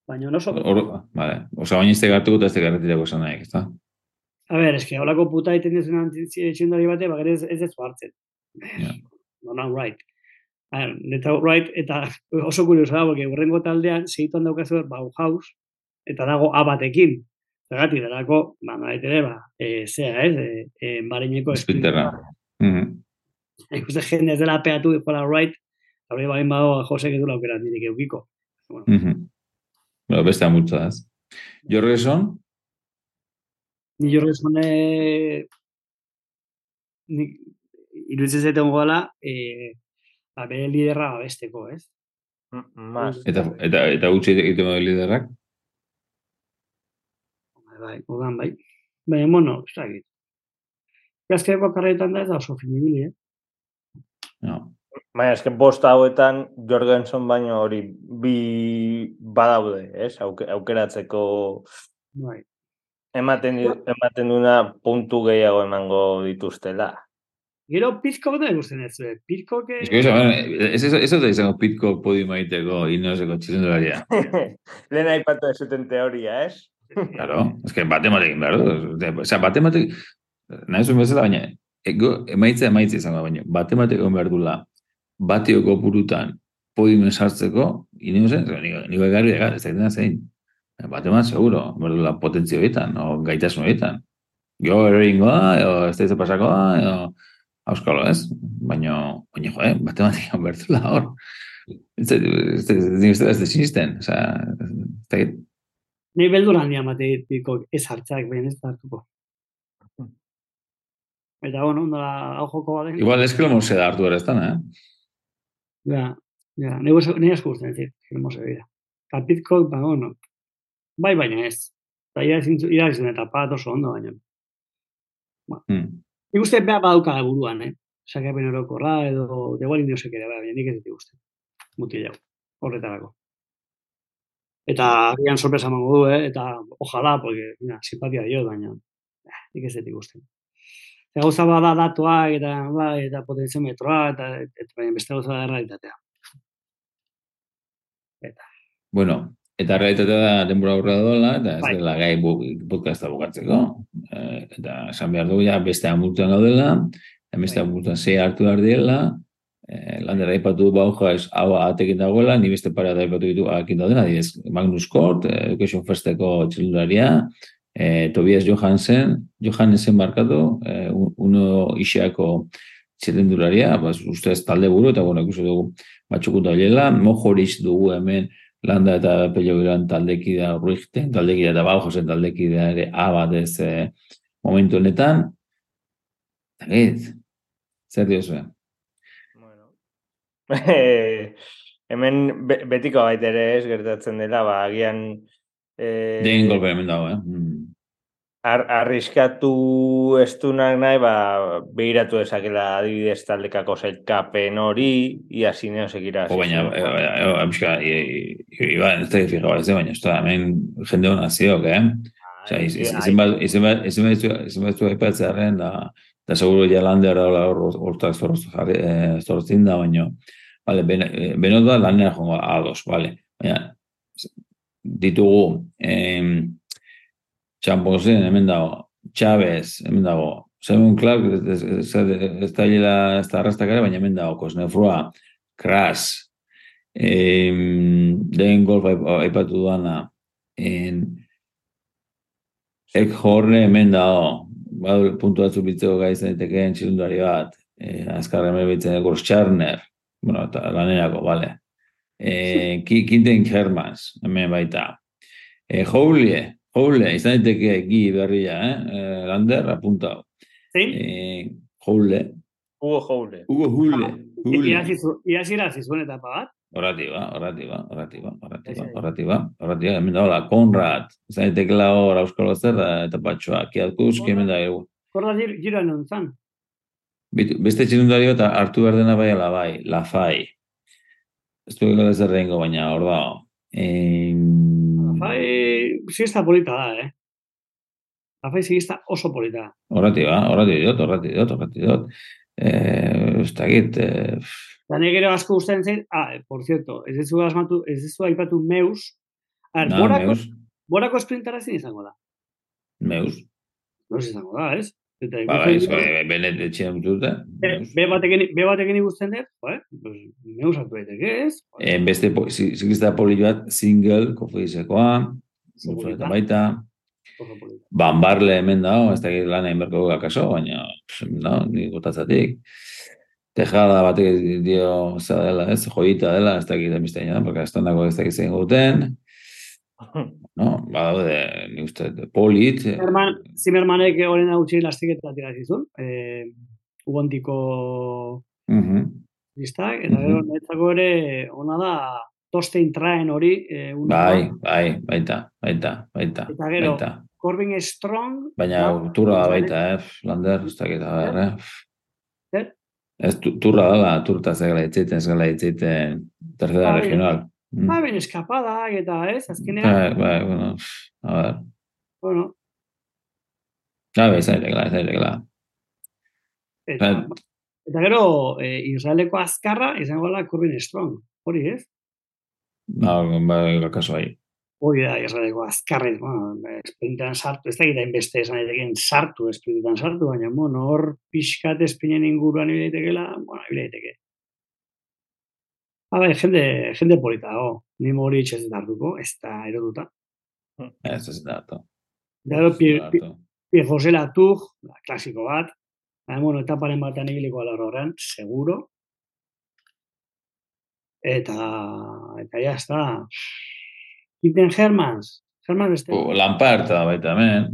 Baina oso... Hor, vale. Osa, baina izte gartuko eta ez garretirako esan nahi, ezta? A ber, eske, holako puta egiten dizuen txindari bate, bagere ez, ez ez hartzen. Ja. No, no, right. A neta right, eta oso kuriosa da, porque urrengo taldean, segitan daukazu Bauhaus, eta dago A batekin. Zergatik, delako, ba, nolait ere, ba, e, zea, ez, e, e, barineko Espinterra. Mhm. Ikuste jende ez dela peatu jola right, hori bain badago Josek ez du aukera handirik eukiko. Mhm. Bueno, beste multza, ez? Jorgenson, Ni jorrezone ni iruditzen zaiten goala, e, ba, bere liderra babesteko, ez? Mas. eta, eta, eta utzi egiten liderrak. Bai, bai, odan, bai. Baina, bueno, ez dakit. Gazkeko karretan da ez da oso finibili, eh? No. Baina, eske bost hauetan Jorgensen baino hori bi badaude, ez? Auke, aukeratzeko Bai. ematen, ematen duna puntu gehiago emango dituztela. Gero pizko da ikusten ez zuen. Pizko que... Ez que eso, bueno, ez, ez, ez da izango pitko podium egiteko inoseko txizendularia. Lehen aipatu ez zuten teoria, ez? Claro, ez que bate matekin behar du. Osea, bate matekin, nahi zuen bezala, baina, ego, emaitza emaitza izango, da, baina, bate matekin behar dula, batioko burutan, podiumen sartzeko, inozen, niko, niko egarri egar, ez da zein. Bate mat, seguro, behar dula potentzio horietan, o gaitasun horietan. Jo, eroingoa, edo ez da pasakoa, edo auskalo, ez? Baina, baina, jo, eh, bate matekin behar dula hor. Ez da, ez da, ez da, ez da sinisten, osea, ez Ni beldur handia mate pizko ez hartzak, baina ez hartuko. Eta, bueno, ondola, hau joko baden. Igual eskelo se da hartu ere ez dana, eh? Ja, ja, nire asko nire asko gustatzen zait, hermoso bida. Kapitko, ba, bueno, bai baina ez. Eta irazin eta pat oso ondo baina. Hmm. Nik uste beha badauka buruan, eh? Sakapen orokorra edo de igual indiosek ere, bai, baina nik ez dut ikusten. Mutil jau, horretarako. Eta agian sorpresa emango du, eh? eta ojalá, porque, mira, simpatia dio, baina, eh, nik ez dut ikusten. Eta gauza bada datuak eta, ba, eta potenziometroa, eta, eta, baina beste gauza da errealitatea. Eta, Bueno, eta realitatea da denbora aurrera dola, eta ez Bai. dela gai bu, podcasta bukatzeko. Eh, eta esan behar dugu ja beste amultuan gaudela, eta beste Bai. amultuan zei hartu behar direla, eh, lander aipatu du bauja ez hau atekin dagoela, ni beste pare aipatu ditu akin daudela, adibidez, Magnus Kort, eh, Education Firsteko txilularia, eh, Tobias Johansen, Johansen markatu, eh, un- uno iseako txirrendularia, bas, ustez talde buru, eta bueno, ikusi dugu batxukuta hoiela, Mojoriz dugu hemen Landa eta Pello Giran taldekidea, Ruichten taldekidea eta Baujosen taldekidea ere A bat ez eh, momentu honetan. Eta gait, zer diozue? Eh, hemen be, betiko baita ere ez gertatzen dela, ba, agian eh, Den golpe hemen dago, eh? Mm. ar, arriskatu estunak nahi, ba, behiratu dezakela adibidez taldekako zelkapen hori, ia zineo sekira. Jo, baina, eh, eh, eh, amixka, iba, ez da fija, ez da, baina, ez da, hemen jende hona ziok, eh? Osea, iz- iz- izen bat, izen bat, izen bat, izen bat aipatzearen, da, da seguro ja lander da hortak zortzin da, baina, vale, ben, eh, benot bat lanera jongo ados, vale, baina, ditugu, em, Txampozen, hemen dago, Chávez, hemen dago, Simon Clark, ez, da hila, ez da arrastak ere, baina hemen dago, Kosnefrua, Kras, em, den golf aip- aipatu duana, en, Ek horre hemen dago, badu puntu batzu bitzeko gai izan daitekeen txilundari bat, eh, azkar hemen bitzen Txarner, bueno, eta lanerako, bale. Eh, Ki- Kinten Hermans, hemen baita. Eh, Joulie, Joulie, izan daiteke gi berria, eh? eh Lander, apunta. zein? Eh, Joule, Hugo Joule. Hugo Jule, Jule. Idatzi zu- idatzi irazi zuen etapa bat. Horatiba, horatiba, horatiba, Ese. horatiba, horatiba, hemen dagoela, Konrad, izan daitekela hor Euskal zer eta patxoa, Kiatkuski, hemen da egu. Korda gir, giroan nontzan. Bit- Beste txirundari bat hartu behar dena bai ala bai, Lafai. Ez du gara zer rengo, baina hor dago. Em, Bai, siesta polita da, eh? Afai siesta oso polita. Ba, horrati diot, horrati diot, horrati diot. Eh, ez dakit, eh, Da nik ere asko gustatzen zait, ah, por cierto, ez ez asmatu, ez ez aipatu meus. A na, borako, meus, borako sprintara ezin izango da. meus. No izango da, ez? Eta Ba, ikusten ez, benet etxean dute. be, batekin, be batekin ikusten dut, joe, pues, meus hartu daiteke, ez? Eh, beste, zikizta poli bat, single, kofizekoa, Segurita. eta baita, Bambarle hemen dago, ez dakit lan egin berko akaso, baina, no, ni gotatzatik. Tejada batek dio, zer dela, ez, joita dela, ez dakit emistein da, porque estandako ez dakit zein guten, no, badaude, ni uste, polit, Zimmerman, Zimmermanek horren hautsi lastiketa tira zizun, eh, ugontiko mhm, listak, eta gero netzako ere ona da tostein traen hori, eh, bai, bai, baita, baita, baita, Eta gero, baita. Corbin Strong, Baina turra da baita, eh, Lander, ez dakit, eh. Zer? Ez tu- turra dala, turta ez gala itzeiten, ez gala itzeiten, tercera Bai. regional. Mm. ba, ben eskapadak eta ez, azkenean, Bai, bai, bueno, a ver. bueno, A ber, izan irekela, izan irekela. eta, eta gero, eh, Israeleko azkarra izango da Corbin Strong, hori ez? Ba, bai, kaso bai. Hori da, Israeleko azkarra, bueno, esprintan sartu, ez da gita inbeste esan daiteken sartu, esprintan sartu, baina, bueno, hor pixkat espinen inguruan ibile daitekela, bueno. Ah, bai, jende, jende polita dago. Ni hori itxez dut hartuko, ez da erotuta. Ez ez da hartu. Da Ez Pierre, Latour, ba, klasiko bat. Baina, bueno, etaparen batean ibiliko ala horren, seguro. Eta, eta ya está. Quinten Hermans. Hermans beste. O, Lampard da baita hemen.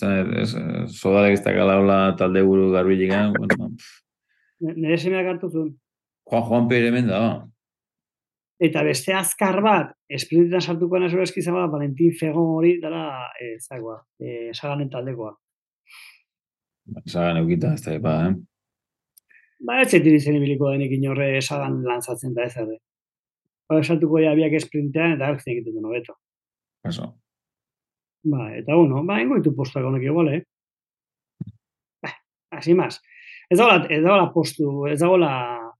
Da, ez, da galaula talde buru garbilikan. Bueno, Nere semeak hartu zuen. Juan Juan Pere hemen da. Eta beste azkar bat, esprintetan sartuko nazo eskizaba, Valentin Fegon hori dara, eh, zagoa, eh, saganen taldekoa. Zagan eukita, ez da, ba, eh? Ba, ez zetin izen ibiliko denik inorre sagan lanzatzen da ez ere. Ba, esatuko ja biak esprintean eta hau egiten du hobeto. Paso. Ba, eta bueno, ba, ingo ditu postuak honek igual, eh? Ba, hasi mas. Ez dagoela, ez dagoela postu, ez dagoela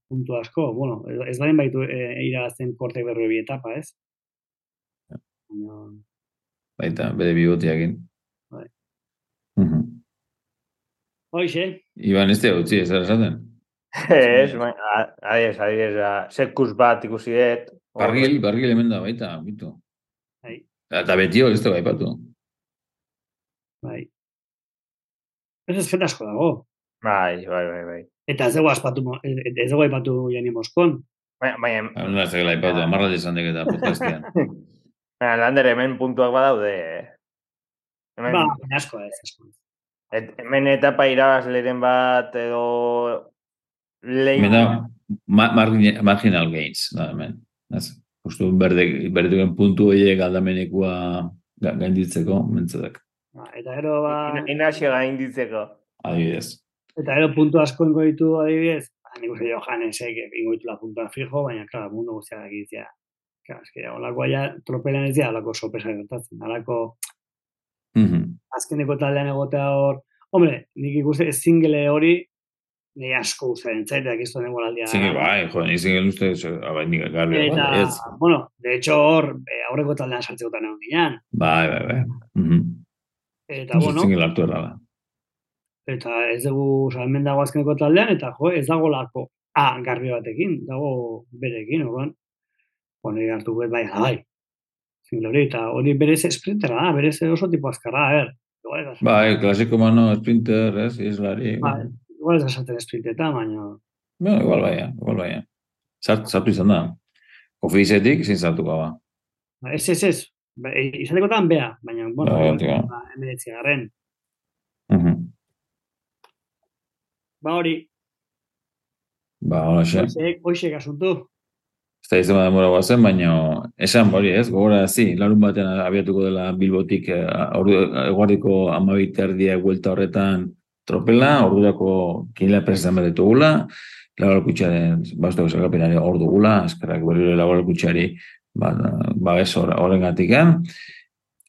puntu asko, bueno, ez, baren baitu e, irabazten korte berri bi etapa, ez? Baina, Baita, bere bigotiakin. Bai. Mhm. hoxe, Iban, ez da utzi, ez esaten? Ez, baina, adiez, adiez, ba, sekus bat ikusi dut. Bargil, bargil hemen da, baita, bitu. Bai. Eta betio, ez da baipatu. bai. Ez ez feta asko dago. Bai, bai, bai, bai. Eta ez dugu aspatu, ez dugu aipatu jani Moskon. Baina, baina, Hau da, ez da baipatu, amarra izan dek eta podcastean. baina lander hemen puntuak badaude. Hemen, Ba, asko ez, asko et, hemen etapa irabazleren bat edo da, ma, margin, marginal gains, da, hemen. Ez, justu berde, berduen puntu horiek aldamenekua ga- gainditzeko, mentzadak. Ba, eta gero, ba, Ina- Inazio gainditzeko. Adibidez. eta gero puntu asko ingo ditu adibidez, ba, nik uste Johannesek ingo ditula puntua fijo, baina, klar, mundu guztiak egitea. Klar, eske, holako ja, tropelan ez dira, holako sopesa gertatzen, holako Mhm. azkeneko taldean egotea hor, hombre, nik ikuste single hori, ni asko guztaren zaiteak ez duen aldia. Zinge, bai, jo, ni zinge uste, bai, nik garbi, Eta, bai, ez. bueno, de hecho hor, aurreko taldean sartzekotan egon ginen. Bai, bai, bai. Mhm. Eta, bueno, Zinge lartu errala. eta ez dugu salmen dago azkeneko taldean, eta jo, ez dago lako A garbi batekin, dago berekin, orduan. Bueno, nire hartu bai, bai. Single hori, eta hori berez sprintera da, berez oso tipo azkarra, a da, Bai, klasiko mano, sprinter, ez, izlari. bai, igual ez da esaten sprinteta, baina, Bueno, igual baia, igual baia. Zart, zartu izan da. Ofizetik, zin zartuko ba. ba, ez, ez, ez, ba, e, izatekotan bea, baina, bueno, ba, tio. ba, emeretzi garren. Mhm. Ba hori, Ba, hola xe. hoxe, hoxe asuntu. Ez da izan demora guazen, baina esan hori ez, gogora zi, larun batean abiatuko dela Bilbotik eh, eguardiko amabit erdia guelta horretan tropela, ordurako kinela presetan bat ditugula, laboralkutxaren, basteko zergapenari hor dugula, eskerrak berriro laboralkutxari ba, babes horren gatikan,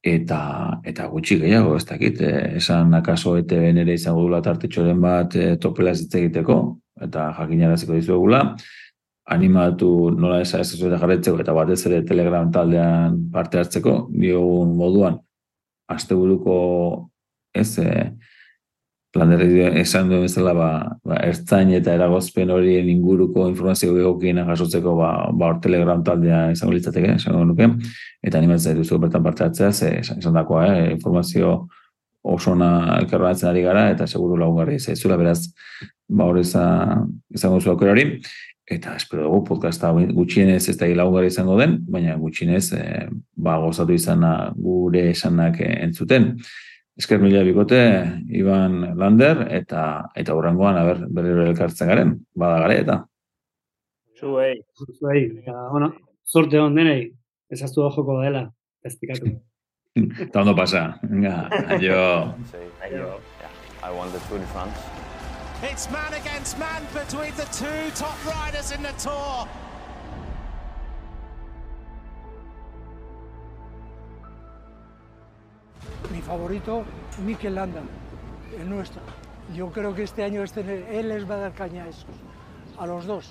eta, eta gutxi gehiago, ez dakit, eh, esan akaso ETV ere izango dula tartetxoren bat eh, topela ez egiteko, eta jakinaraziko dizuegula, animatu nola esa ez zueta jarretzeko eta batez ere Telegram taldean parte hartzeko, diogun moduan, asteburuko ez e, planderri esan duen bezala ba, ba, ertzain eta eragozpen horien inguruko informazio egokiena jasotzeko ba, ba Telegram taldea izango litzateke, esango nuke, eta animatzen duzu bertan parte hartzea, ze esan, dakoa, eh, informazio oso ona elkarbanatzen ari gara, eta seguru lagungarri zaizula, beraz, ba hor izan, izango zu hori, eta espero dugu podcasta gutxienez ez da lagungarri izango den, baina gutxienez e, ba, gozatu izana gure esanak eh, entzuten. Esker mila bikote, Iban Lander, eta eta hurrengoan aber berriro elkartzen garen, bada gare eta. Zuei. Zuei, eta, bueno, zorte hon denei, ezaztu joko dela, ez pikatu. Eta ondo pasa. Venga, aio. Say, Aio. yeah, I won the Tour de France. It's man against man between the two top riders in the Tour. Mi favorito, Mikel Landa, el nuestro. Yo creo que este año este, él les va a dar caña a esos, a los dos.